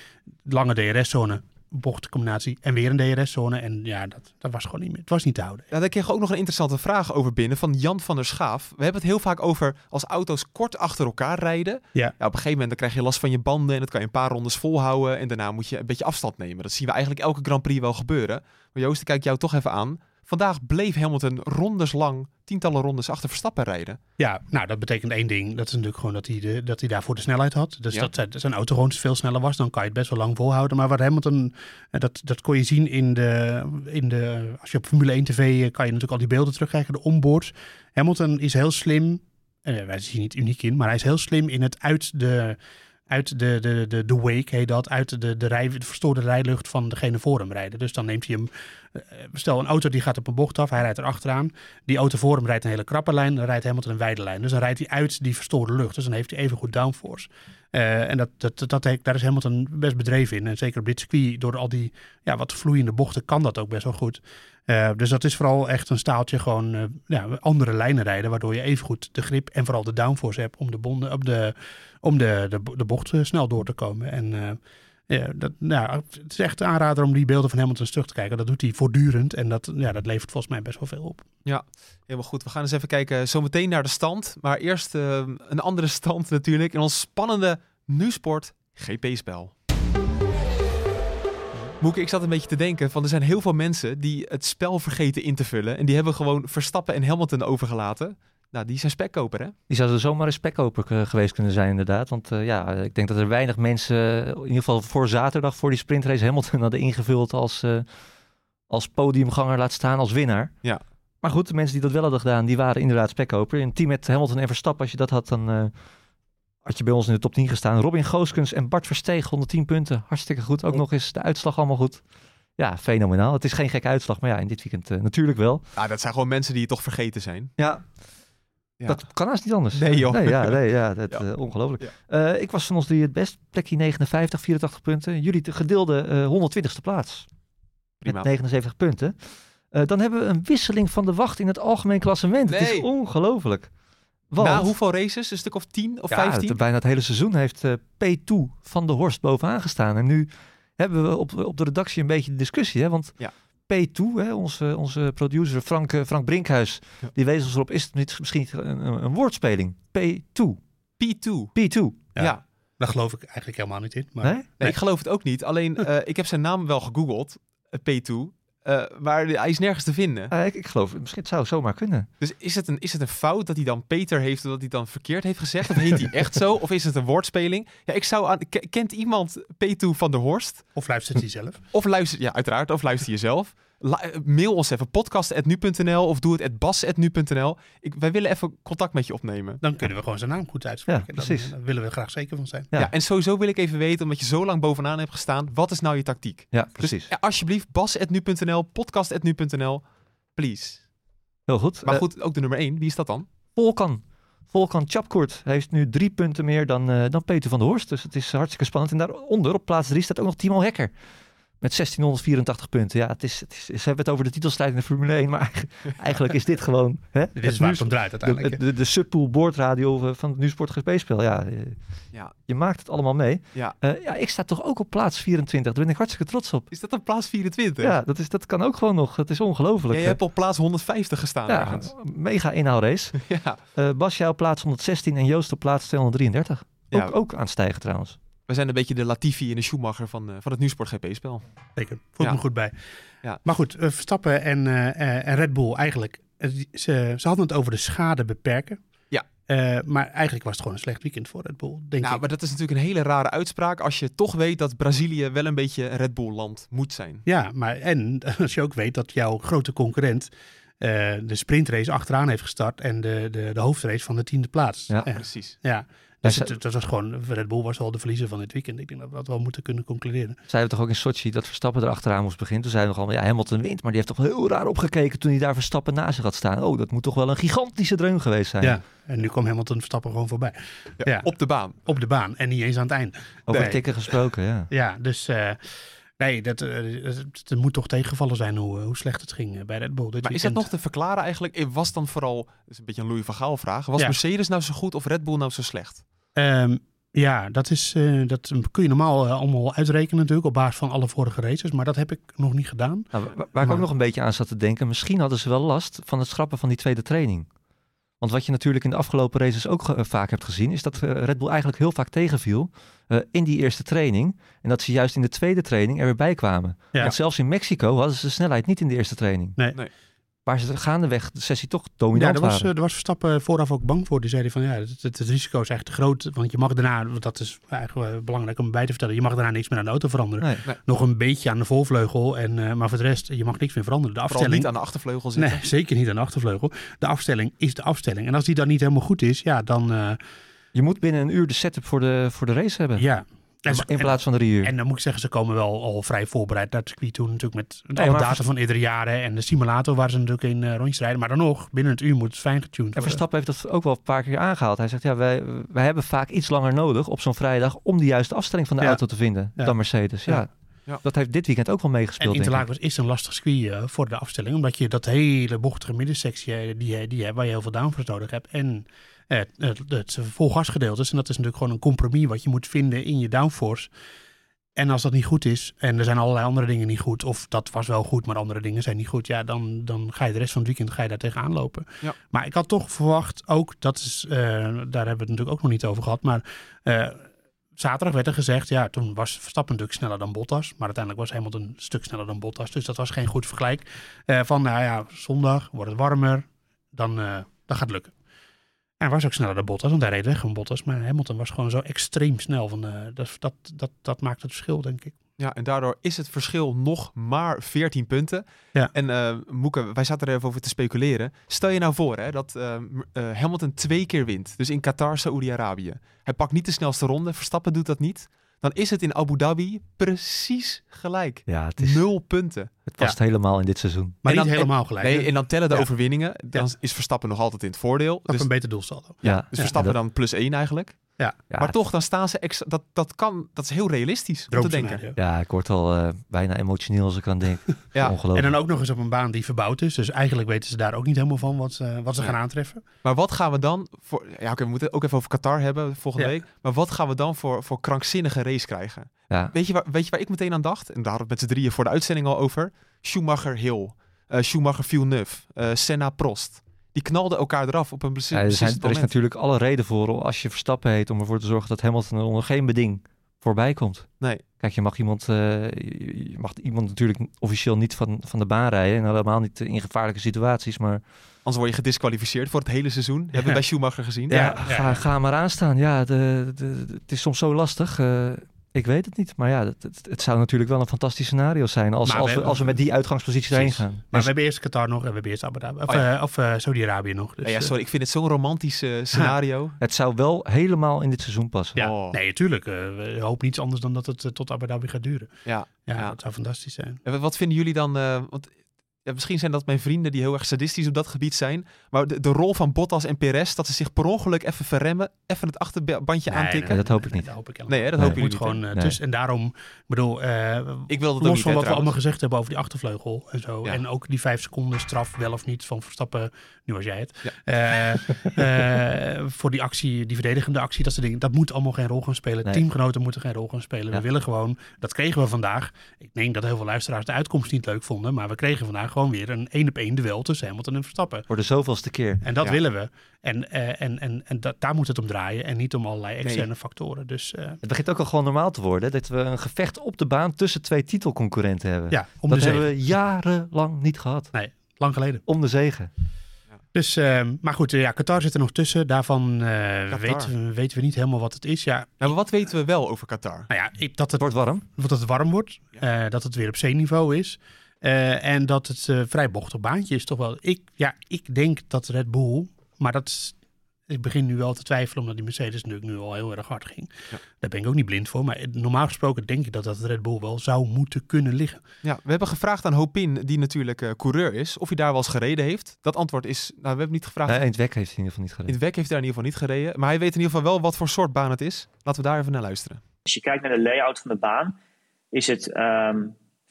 lange DRS-zone, bochtcombinatie en weer een DRS-zone. En ja, dat, dat was gewoon niet meer. Het was niet te houden. Ja, daar kreeg ook nog een interessante vraag over binnen van Jan van der Schaaf. We hebben het heel vaak over als auto's kort achter elkaar rijden. Ja. op een gegeven moment dan krijg je last van je banden en dat kan je een paar rondes volhouden. En daarna moet je een beetje afstand nemen. Dat zien we eigenlijk elke Grand Prix wel gebeuren. Maar Joost, ik kijk jou toch even aan. Vandaag bleef Hamilton rondes lang, tientallen rondes achter Verstappen rijden. Ja, nou dat betekent één ding. Dat is natuurlijk gewoon dat hij, de, dat hij daarvoor de snelheid had. Dus Ja. dat zijn, zijn auto gewoon veel sneller was. Dan kan je het best wel lang volhouden. Maar wat Hamilton, eh, dat, dat kon je zien in de, in de... Als je op Formule 1 tv eh, kan je natuurlijk al die beelden terugkrijgen. De onboards. Hamilton is heel slim. Eh, wij zien niet uniek in. Maar hij is heel slim in het uit de... Uit de, de, de, de wake, heet dat, uit de, de, rij, de verstoorde rijlucht van degene voor hem rijden. Dus dan neemt hij hem, eh, stel een auto die gaat op een bocht af, hij rijdt er achteraan. Die auto voor hem rijdt een hele krappe lijn, dan rijdt Hamilton een wijde lijn. Dus dan rijdt hij uit die verstoorde lucht. Dus dan heeft hij even goed downforce. Eh, en dat, dat, dat, daar is Hamilton best bedreven in. En zeker op dit circuit, door al die ja, wat vloeiende bochten, kan dat ook best wel goed. Eh, dus dat is vooral echt een staaltje gewoon eh, ja, andere lijnen rijden, waardoor je even goed de grip en vooral de downforce hebt om de, bonden, op de, om de, de, bocht eh, snel door te komen. En Ja, dat, nou, het is echt aanrader om die beelden van Hamilton terug te kijken. Dat doet hij voortdurend en dat, ja, dat levert volgens mij best wel veel op. Helemaal goed. We gaan eens even kijken zometeen naar de stand. Maar eerst een andere stand natuurlijk in ons spannende Nu-sport GP-spel. Moeke, ik zat een beetje te denken van er zijn heel veel mensen die het spel vergeten in te vullen. En die hebben gewoon Verstappen en Hamilton overgelaten. Nou, die zijn spekkoper hè? Die zouden zomaar een spekkoper eh, geweest kunnen zijn, inderdaad. Want eh, ja, ik denk dat er weinig mensen, in ieder geval voor zaterdag, voor die sprintrace Hamilton hadden ingevuld als, eh, als podiumganger laat staan, als winnaar. Ja. Maar goed, de mensen die dat wel hadden gedaan, die waren inderdaad spekkoper. In een team met Hamilton en Verstappen, als je dat had, dan eh, had je bij ons in de top 10 gestaan. Robin Gooskens en Bart Versteeg, 110 punten. Hartstikke goed. Ook nog eens de uitslag allemaal goed. Ja, fenomenaal. Het is geen gekke uitslag, maar ja, in dit weekend eh, natuurlijk wel. Nou, dat zijn gewoon mensen die het toch vergeten zijn. Ja, Ja. Dat kan haast niet anders. Nee, joh. Nee, ja, nee, ja, dat, Ja. eh, ongelooflijk. Ja. Eh, ik was van ons drie het best. Plekje 59, 84 punten. Jullie de gedeelde eh 120ste plaats. Prima. Met 79 punten. Dan hebben we een wisseling van de wacht in het algemeen klassement. Het is ongelooflijk. Want, Na hoeveel races? Een stuk of 10 of ja, 15? het- bijna het hele seizoen heeft eh, P2 van de Horst bovenaan gestaan. En nu hebben we op, op de redactie een beetje de discussie. Hè? Want Ja. P2, hè, onze, onze producer Frank, eh, Frank Brinkhuis, Ja. die wees ons erop, is het niet misschien een, een, een woordspeling? P2. P2. P2. Ja. Ja. Daar geloof ik eigenlijk helemaal niet in. Maar Nee? Nee, ik geloof het ook niet. Alleen, eh, ik heb zijn naam wel gegoogeld, eh, P2. Eh, maar hij is nergens te vinden. Eh, ik, ik geloof, misschien het zou zomaar kunnen. Dus is het, een, is het een fout dat hij dan Peter heeft, omdat hij dan verkeerd heeft gezegd? Of heet hij echt zo? Of is het een woordspeling? Ja, ik zou aan, kent iemand P2 van der Horst? Of luistert hij zelf? Of luister, ja, uiteraard, of luister je zelf. Eh, mail ons even podcast.nu.nl of doe het at bas.nu.nl. Ik, wij willen even contact met je opnemen. Dan kunnen we gewoon zijn naam goed uitspreken. Ja, precies. Daar willen we graag zeker van zijn. Ja. Ja. en sowieso wil ik even weten, omdat je zo lang bovenaan hebt gestaan, wat is nou je tactiek? Ja, precies. Dus eh, alsjeblieft, bas.nu.nl, podcast.nu.nl, please. Heel goed. Maar Eh, goed, ook de nummer 1, wie is dat dan? Volkan. Volkan Chapkoert heeft nu drie punten meer dan, eh, dan Peter van der Horst. Dus het is hartstikke spannend. En daaronder op plaats drie staat ook nog Timo Hekker. Met 1684 punten. Ja, het is, het is, ze hebben het over de titelstrijd in de Formule 1. Maar eigenlijk, is dit gewoon... Hè, Dit is het waar het om draait de, uiteindelijk. hè. de, de subpool boordradio eh, van het Nieuwsport GP-spel. Ja, eh, Ja. je maakt het allemaal mee. Ja. Eh, ja, ik sta toch ook op plaats 24. Daar ben ik hartstikke trots op. Is dat een plaats 24? Ja, dat, is, dat kan ook gewoon nog. Het is ongelooflijk. Ja, je hebt op plaats 150 gestaan Ja, ergens. mega inhaalrace. Ja. Eh Bas, jij op plaats 116 en Joost op plaats 233. Ja. Ook, ook aan het stijgen trouwens. We zijn een beetje de Latifi en de Schumacher van, eh, van het Nieuwsport GP-spel. Zeker. Voelt Ja. me goed bij. Ja. Maar goed, eh, Verstappen en, eh, eh, en Red Bull eigenlijk. ze, ze hadden het over de schade beperken. Ja. Eh, maar eigenlijk was het gewoon een slecht weekend voor Red Bull, denk Nou, ik. maar dat is natuurlijk een hele rare uitspraak als je toch weet dat Brazilië wel een beetje een Red Bull-land moet zijn. Ja, maar en als je ook weet dat jouw grote concurrent eh, de sprintrace achteraan heeft gestart en de, de, de hoofdrace van de tiende plaats. Ja. ja. Precies. ja. Dus het, het was gewoon, Red Bull was wel de verliezer van dit weekend. Ik denk dat we dat wel moeten kunnen concluderen. Zeiden we toch ook in Sochi dat Verstappen er achteraan moest beginnen. Toen zeiden we allemaal, ja, Hamilton wint. Maar die heeft toch heel raar opgekeken toen hij daar Verstappen naast zich had staan. Oh, dat moet toch wel een gigantische dreun geweest zijn. Ja. En nu kwam Hamilton Verstappen gewoon voorbij. Ja, Ja. Op de baan. Op de baan en niet eens aan het eind. Over Nee. tikken gesproken, ja. Ja, dus eh, nee, dat, eh, moet toch tegenvallen zijn hoe, eh, hoe slecht het ging bij Red Bull. Dit Maar is dat nog te verklaren eigenlijk? Was dan vooral, dat is een beetje een Louis van Gaal vraag, was Ja. Mercedes nou zo goed of Red Bull nou zo slecht? Ehm, ja, dat, is, eh, dat kun je normaal eh, allemaal uitrekenen natuurlijk op basis van alle vorige races. Maar dat heb ik nog niet gedaan. Nou, wa- waar ik Maar- ook nog een beetje aan zat te denken. Misschien hadden ze wel last van het schrappen van die tweede training. Want wat je natuurlijk in de afgelopen races ook eh, vaak hebt gezien, is dat Red Bull eigenlijk heel vaak tegenviel eh, in die eerste training. En dat ze juist in de tweede training er weer bij kwamen. Ja. Want zelfs in Mexico hadden ze de snelheid niet in de eerste training. Nee. Nee. Waar ze gaandeweg de sessie toch Ja, dominant daar was, waren. eh, daar was Verstappen vooraf ook bang voor. Die zei van ja, het, het, het risico is echt te groot. Want je mag daarna, want dat is eigenlijk belangrijk om bij te vertellen, je mag daarna niks meer aan de auto veranderen. Nee. Nog een beetje aan de voorvleugel, en, eh, maar voor de rest, je mag niks meer veranderen. De Vooral afstelling, niet aan de achtervleugel zitten. nee, zeker niet aan de achtervleugel. De afstelling is de afstelling. En als die dan niet helemaal goed is, ja, dan eh, Je moet binnen een uur de setup voor de, voor de race hebben. ja. En, in plaats van drie uur. En dan moet ik zeggen, ze komen wel al vrij voorbereid naar het circuit toe. Natuurlijk met Nee, alle maar data van eerdere jaren en de simulator waar ze natuurlijk in eh, rondjes rijden. Maar dan nog, binnen het uur moet het fijn getuned En. Verstappen heeft dat ook wel een paar keer aangehaald. Hij zegt, ja, wij, wij hebben vaak iets langer nodig op zo'n vrijdag om de juiste afstelling van de Ja. auto te vinden Ja. dan Mercedes. Ja. Ja. Ja. Dat heeft dit weekend ook wel En meegespeeld, denk ik. Interlagos is een lastig circuit eh, voor de afstelling. Omdat je dat hele bochtige middensectie eh, die, je- die hebt, waar je heel veel downforce nodig hebt. En eh, het, het volgasgedeelte is. En dat is natuurlijk gewoon een compromis wat je moet vinden in je downforce. En als dat niet goed is, en er zijn allerlei andere dingen niet goed, of dat was wel goed, maar andere dingen zijn niet goed, ja, dan, dan ga je de rest van het weekend ga je daar tegenaan lopen. Ja. Maar ik had toch verwacht, ook, dat is, eh, daar hebben we het natuurlijk ook nog niet over gehad, maar eh, zaterdag werd er gezegd, ja, toen was Verstappen natuurlijk sneller dan Bottas, maar uiteindelijk was Hamilton een stuk sneller dan Bottas, dus dat was geen goed vergelijk. Eh, van, nou ja, zondag wordt het warmer, dan, dan gaat het lukken. En hij was ook sneller dan Bottas, want hij reed weg van Bottas. Maar Hamilton was gewoon zo extreem snel. Van, eh, dat, dat, dat, dat maakt het verschil, denk ik. Ja, en daardoor is het verschil nog maar 14 punten. Ja. En eh Moeke, wij zaten er even over te speculeren. Stel je nou voor hè, dat eh, Hamilton twee keer wint. Dus in Qatar, Saoedi-Arabië. Hij pakt niet de snelste ronde, Verstappen doet dat niet. Dan is het in Abu Dhabi precies gelijk. Ja, het, is, Nul punten. het past helemaal in dit seizoen. Maar En niet dan- helemaal gelijk. Nee, hè? en dan tellen de Ja. overwinningen. Dan is Verstappen nog altijd in het voordeel. Ook Dus, een beter doelsaldo. Ja, dus ja, Verstappen dat- dan plus één eigenlijk. Ja, ja, maar toch, dan staan ze extra. Dat, dat kan, dat is heel realistisch om te denken. Ja, ik word al eh, bijna emotioneel als ik aan denk. Ja. En Ongelooflijk. dan ook nog eens op een baan die verbouwd is. Dus eigenlijk weten ze daar ook niet helemaal van wat, ze- wat ze gaan aantreffen. Maar wat gaan we dan voor. Ja, oké, we moeten het ook even over Qatar hebben volgende Ja. week. Maar wat gaan we dan voor, voor krankzinnige race krijgen? Ja, Weet je, waar, weet je waar ik meteen aan dacht? En daar hadden we met z'n drieën voor de uitzending al over. Schumacher Hill, eh, Schumacher Villeneuve, eh Senna Prost. Die knalden elkaar eraf op een precies, Ja, er, zijn, precies er is natuurlijk alle reden voor als je Verstappen heet om ervoor te zorgen dat Hamilton er onder geen beding voorbij komt. Nee. Kijk, je mag iemand, eh, je mag iemand natuurlijk officieel niet van, van de baan rijden en helemaal niet in gevaarlijke situaties, maar Anders word je gedisqualificeerd voor het hele seizoen. Hebben we bij Schumacher gezien. ja, Ja, ga, ja. ga maar aanstaan. Ja, de, de, de- het is soms zo lastig. eh, ik weet het niet, maar ja, het, het, het zou natuurlijk wel een fantastisch scenario zijn als, Maar als, we we, hebben- als we met die uitgangspositie erheen gaan. Maar Dus- we hebben eerst Qatar nog en we hebben eerst Abu Dhabi. Of, Oh ja. eh, of eh, Saudi-Arabië nog. Dus, Ja, ja, eh, sorry, ik vind het zo'n romantisch scenario. het zou wel helemaal in dit seizoen passen. ja, Oh. nee, tuurlijk. eh, we hopen niets anders dan dat het tot Abu Dhabi gaat duren. Ja. Ja, Ja. dat zou fantastisch zijn. En wat vinden jullie dan? eh, want ja, misschien zijn dat mijn vrienden die heel erg sadistisch op dat gebied zijn. Maar de, de rol van Bottas en Perez, dat ze zich per ongeluk even verremmen, even het achterbandje Nee, aantikken. Nee, dat hoop ik niet. Dat hoop ik helemaal Nee, hè, dat Nee. hopen moet jullie niet. gewoon eh, Nee. tussen. En daarom, ik bedoel, eh, Ik wil dat ook los niet, hè, van wat we allemaal gezegd hebben over die achtervleugel en zo. Ja. En ook die vijf seconden straf, wel of niet, van Verstappen. Nu was jij het. Ja. Eh, eh, voor die actie, die verdedigende actie, dat soort dingen. Dat moet allemaal geen rol gaan spelen. Nee. Teamgenoten moeten geen rol gaan spelen. Ja. We willen gewoon, dat kregen we vandaag. Ik denk dat heel veel luisteraars de uitkomst niet leuk vonden. Maar we kregen vandaag gewoon weer een één op één duel tussen Hamilton en Verstappen. Voor de zoveelste keer. En dat Ja. willen we. En, eh, en, en, en dat, daar moet het om draaien. En niet om allerlei externe factoren. Dus eh, Het begint ook al gewoon normaal te worden dat we een gevecht op de baan tussen twee titelconcurrenten hebben. ja, om dat de hebben zegen. we jarenlang niet gehad. Lang geleden. Om de zegen. Dus, ehm, maar goed, eh, ja, Qatar zit er nog tussen. Daarvan eh, Qatar. weten, we- weten we niet helemaal wat het is. Ja, Nou, maar wat weten we wel over Qatar? nou ja, ik- dat, Het het, wordt warm. dat het warm wordt. eh, dat het weer op zeeniveau is. Eh, en dat het eh, vrij bochtig baantje is toch wel. Ik, ja, ik denk dat Red Bull, maar dat is, ik begin nu wel te twijfelen omdat die Mercedes natuurlijk nu al heel erg hard ging. Ja. Daar ben ik ook niet blind voor. Maar normaal gesproken denk ik dat dat Red Bull wel zou moeten kunnen liggen. Ja, we hebben gevraagd aan Hopin, die natuurlijk eh, coureur is, of hij daar wel eens gereden heeft. Dat antwoord is, nou, we hebben niet gevraagd. Nee, in het WEC heeft hij in ieder geval niet In gereden. het WEC heeft hij daar in ieder geval niet gereden. Maar hij weet in ieder geval wel wat voor soort baan het is. Laten we daar even naar luisteren. Als je kijkt naar de layout van de baan, is het ehm,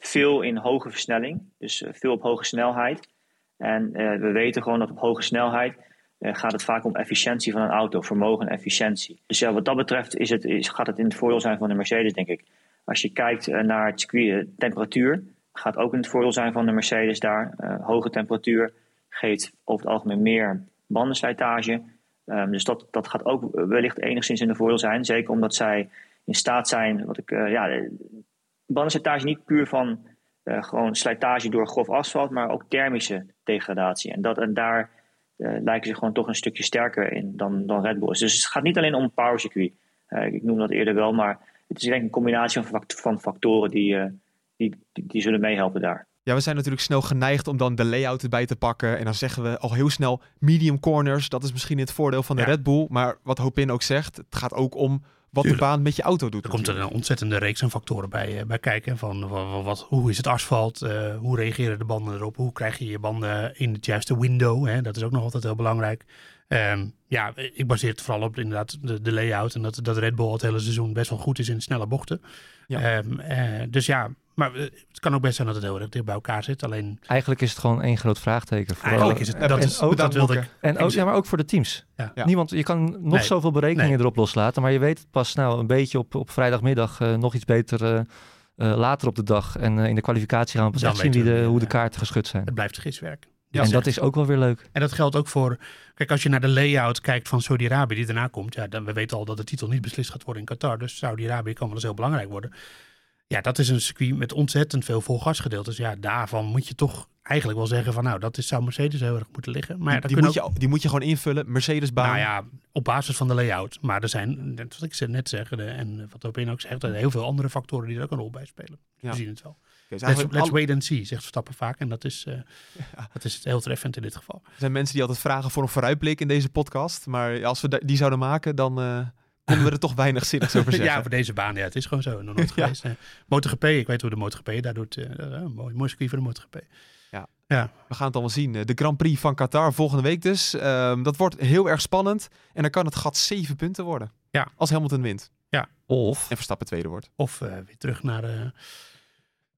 veel in hoge versnelling. Dus eh, veel op hoge snelheid. En eh, we weten gewoon dat op hoge snelheid eh, gaat het vaak om efficiëntie van een auto, vermogen en efficiëntie. Dus ja, wat dat betreft is het, is, gaat het in het voordeel zijn van de Mercedes, denk ik. Als je kijkt naar het temperatuur gaat ook in het voordeel zijn van de Mercedes daar. Hoge temperatuur geeft over het algemeen meer bandenslijtage. Ehm, dus dat, dat gaat ook wellicht enigszins in de voordeel zijn. Zeker omdat zij in staat zijn, wat ik, ja, bandenslijtage niet puur van eh, gewoon slijtage door grof asfalt, maar ook thermische degradatie. En, dat, en daar eh, lijken ze gewoon toch een stukje sterker in dan, dan Red Bull is. Dus het gaat niet alleen om power circuit. Eh, ik noem dat eerder wel, maar het is denk ik een combinatie van, van factoren die, die, die, die zullen meehelpen daar. Ja, we zijn natuurlijk snel geneigd om dan de layout erbij te pakken. En dan zeggen we al heel snel medium corners. Dat is misschien het voordeel van de Ja. Red Bull. Maar wat Hopin ook zegt, het gaat ook om wat de baan met je auto doet. Er komt er natuurlijk. een ontzettende reeks aan factoren bij, eh, bij kijken. Van wat, wat, hoe is het asfalt? eh, hoe reageren de banden erop? Hoe krijg je je banden in het juiste window? Hè? Dat is ook nog altijd heel belangrijk. Ehm, ja, ik baseer het vooral op inderdaad de, de layout. En dat, dat Red Bull het hele seizoen best wel goed is in snelle bochten. Ja. Ehm, eh, dus ja, maar eh, het kan ook best zijn dat het heel erg dicht bij elkaar zit. Alleen Eigenlijk is het gewoon één groot vraagteken. Vooral- eigenlijk is het, en dat, ook- is, ook- dat wilde ik. En ook, ja, maar ook voor de teams. Ja. Ja. Niemand, je kan nog Nee. zoveel berekeningen Nee. erop loslaten, maar je weet het pas nou een beetje op, op vrijdagmiddag eh, nog iets beter eh, eh, later op de dag. En eh, in de kwalificatie gaan we pas echt zien wie de, hoe de kaarten geschud zijn. Het blijft giswerk. Ja, en dat is ook wel weer leuk. En dat geldt ook voor. Kijk, als je naar de layout kijkt van Saudi-Arabië die daarna komt. Ja, dan, we weten al dat de titel niet beslist gaat worden in Qatar. Dus Saudi-Arabië kan wel eens heel belangrijk worden. Ja, dat is een circuit met ontzettend veel volgasgedeeltes. Ja, daarvan moet je toch eigenlijk wel zeggen van nou, dat is, zou Mercedes heel erg moeten liggen. Maar ja, die, moet je, die moet je gewoon invullen. Mercedes-baan. Nou ja, op basis van de layout. Maar er zijn, net wat ik ze net zeg, de- en wat Opin ook zegt, er zijn heel veel andere factoren die er ook een rol bij spelen. Ja. We zien het wel. Dus Let's, eigenlijk let's al- wait and see, zegt Verstappen vaak. En dat is, eh, dat is heel treffend in dit geval. Er zijn mensen die altijd vragen voor een vooruitblik in deze podcast. Maar als we die zouden maken, dan eh konden we er toch weinig zinnigs over zeggen. ja, voor deze baan, ja, het is gewoon zo. Nog nooit Ja. geweest. Eh, MotoGP, ik weet hoe de MotoGP daar doet. eh, eh, een mooi, mooi circuit voor de MotoGP. We gaan het allemaal zien. De Grand Prix van Qatar volgende week dus. Ehm, dat wordt heel erg spannend. En dan kan het gat zeven punten worden. Ja. Als Hamilton wint. Of, En Verstappen tweede wordt. Of eh, weer terug naar eh,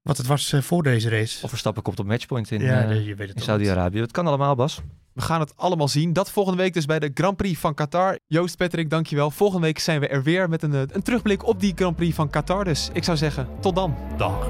wat het was eh, voor deze race. of Verstappen komt op matchpoint in, ja, eh, je weet het in toch Saudi-Arabië. Het kan allemaal, Bas. We gaan het allemaal zien. Dat volgende week dus bij de Grand Prix van Qatar. Joost, Patrick, dankjewel. Volgende week zijn we er weer met een, eh, een terugblik op die Grand Prix van Qatar. Dus ik zou zeggen, tot dan. Dag.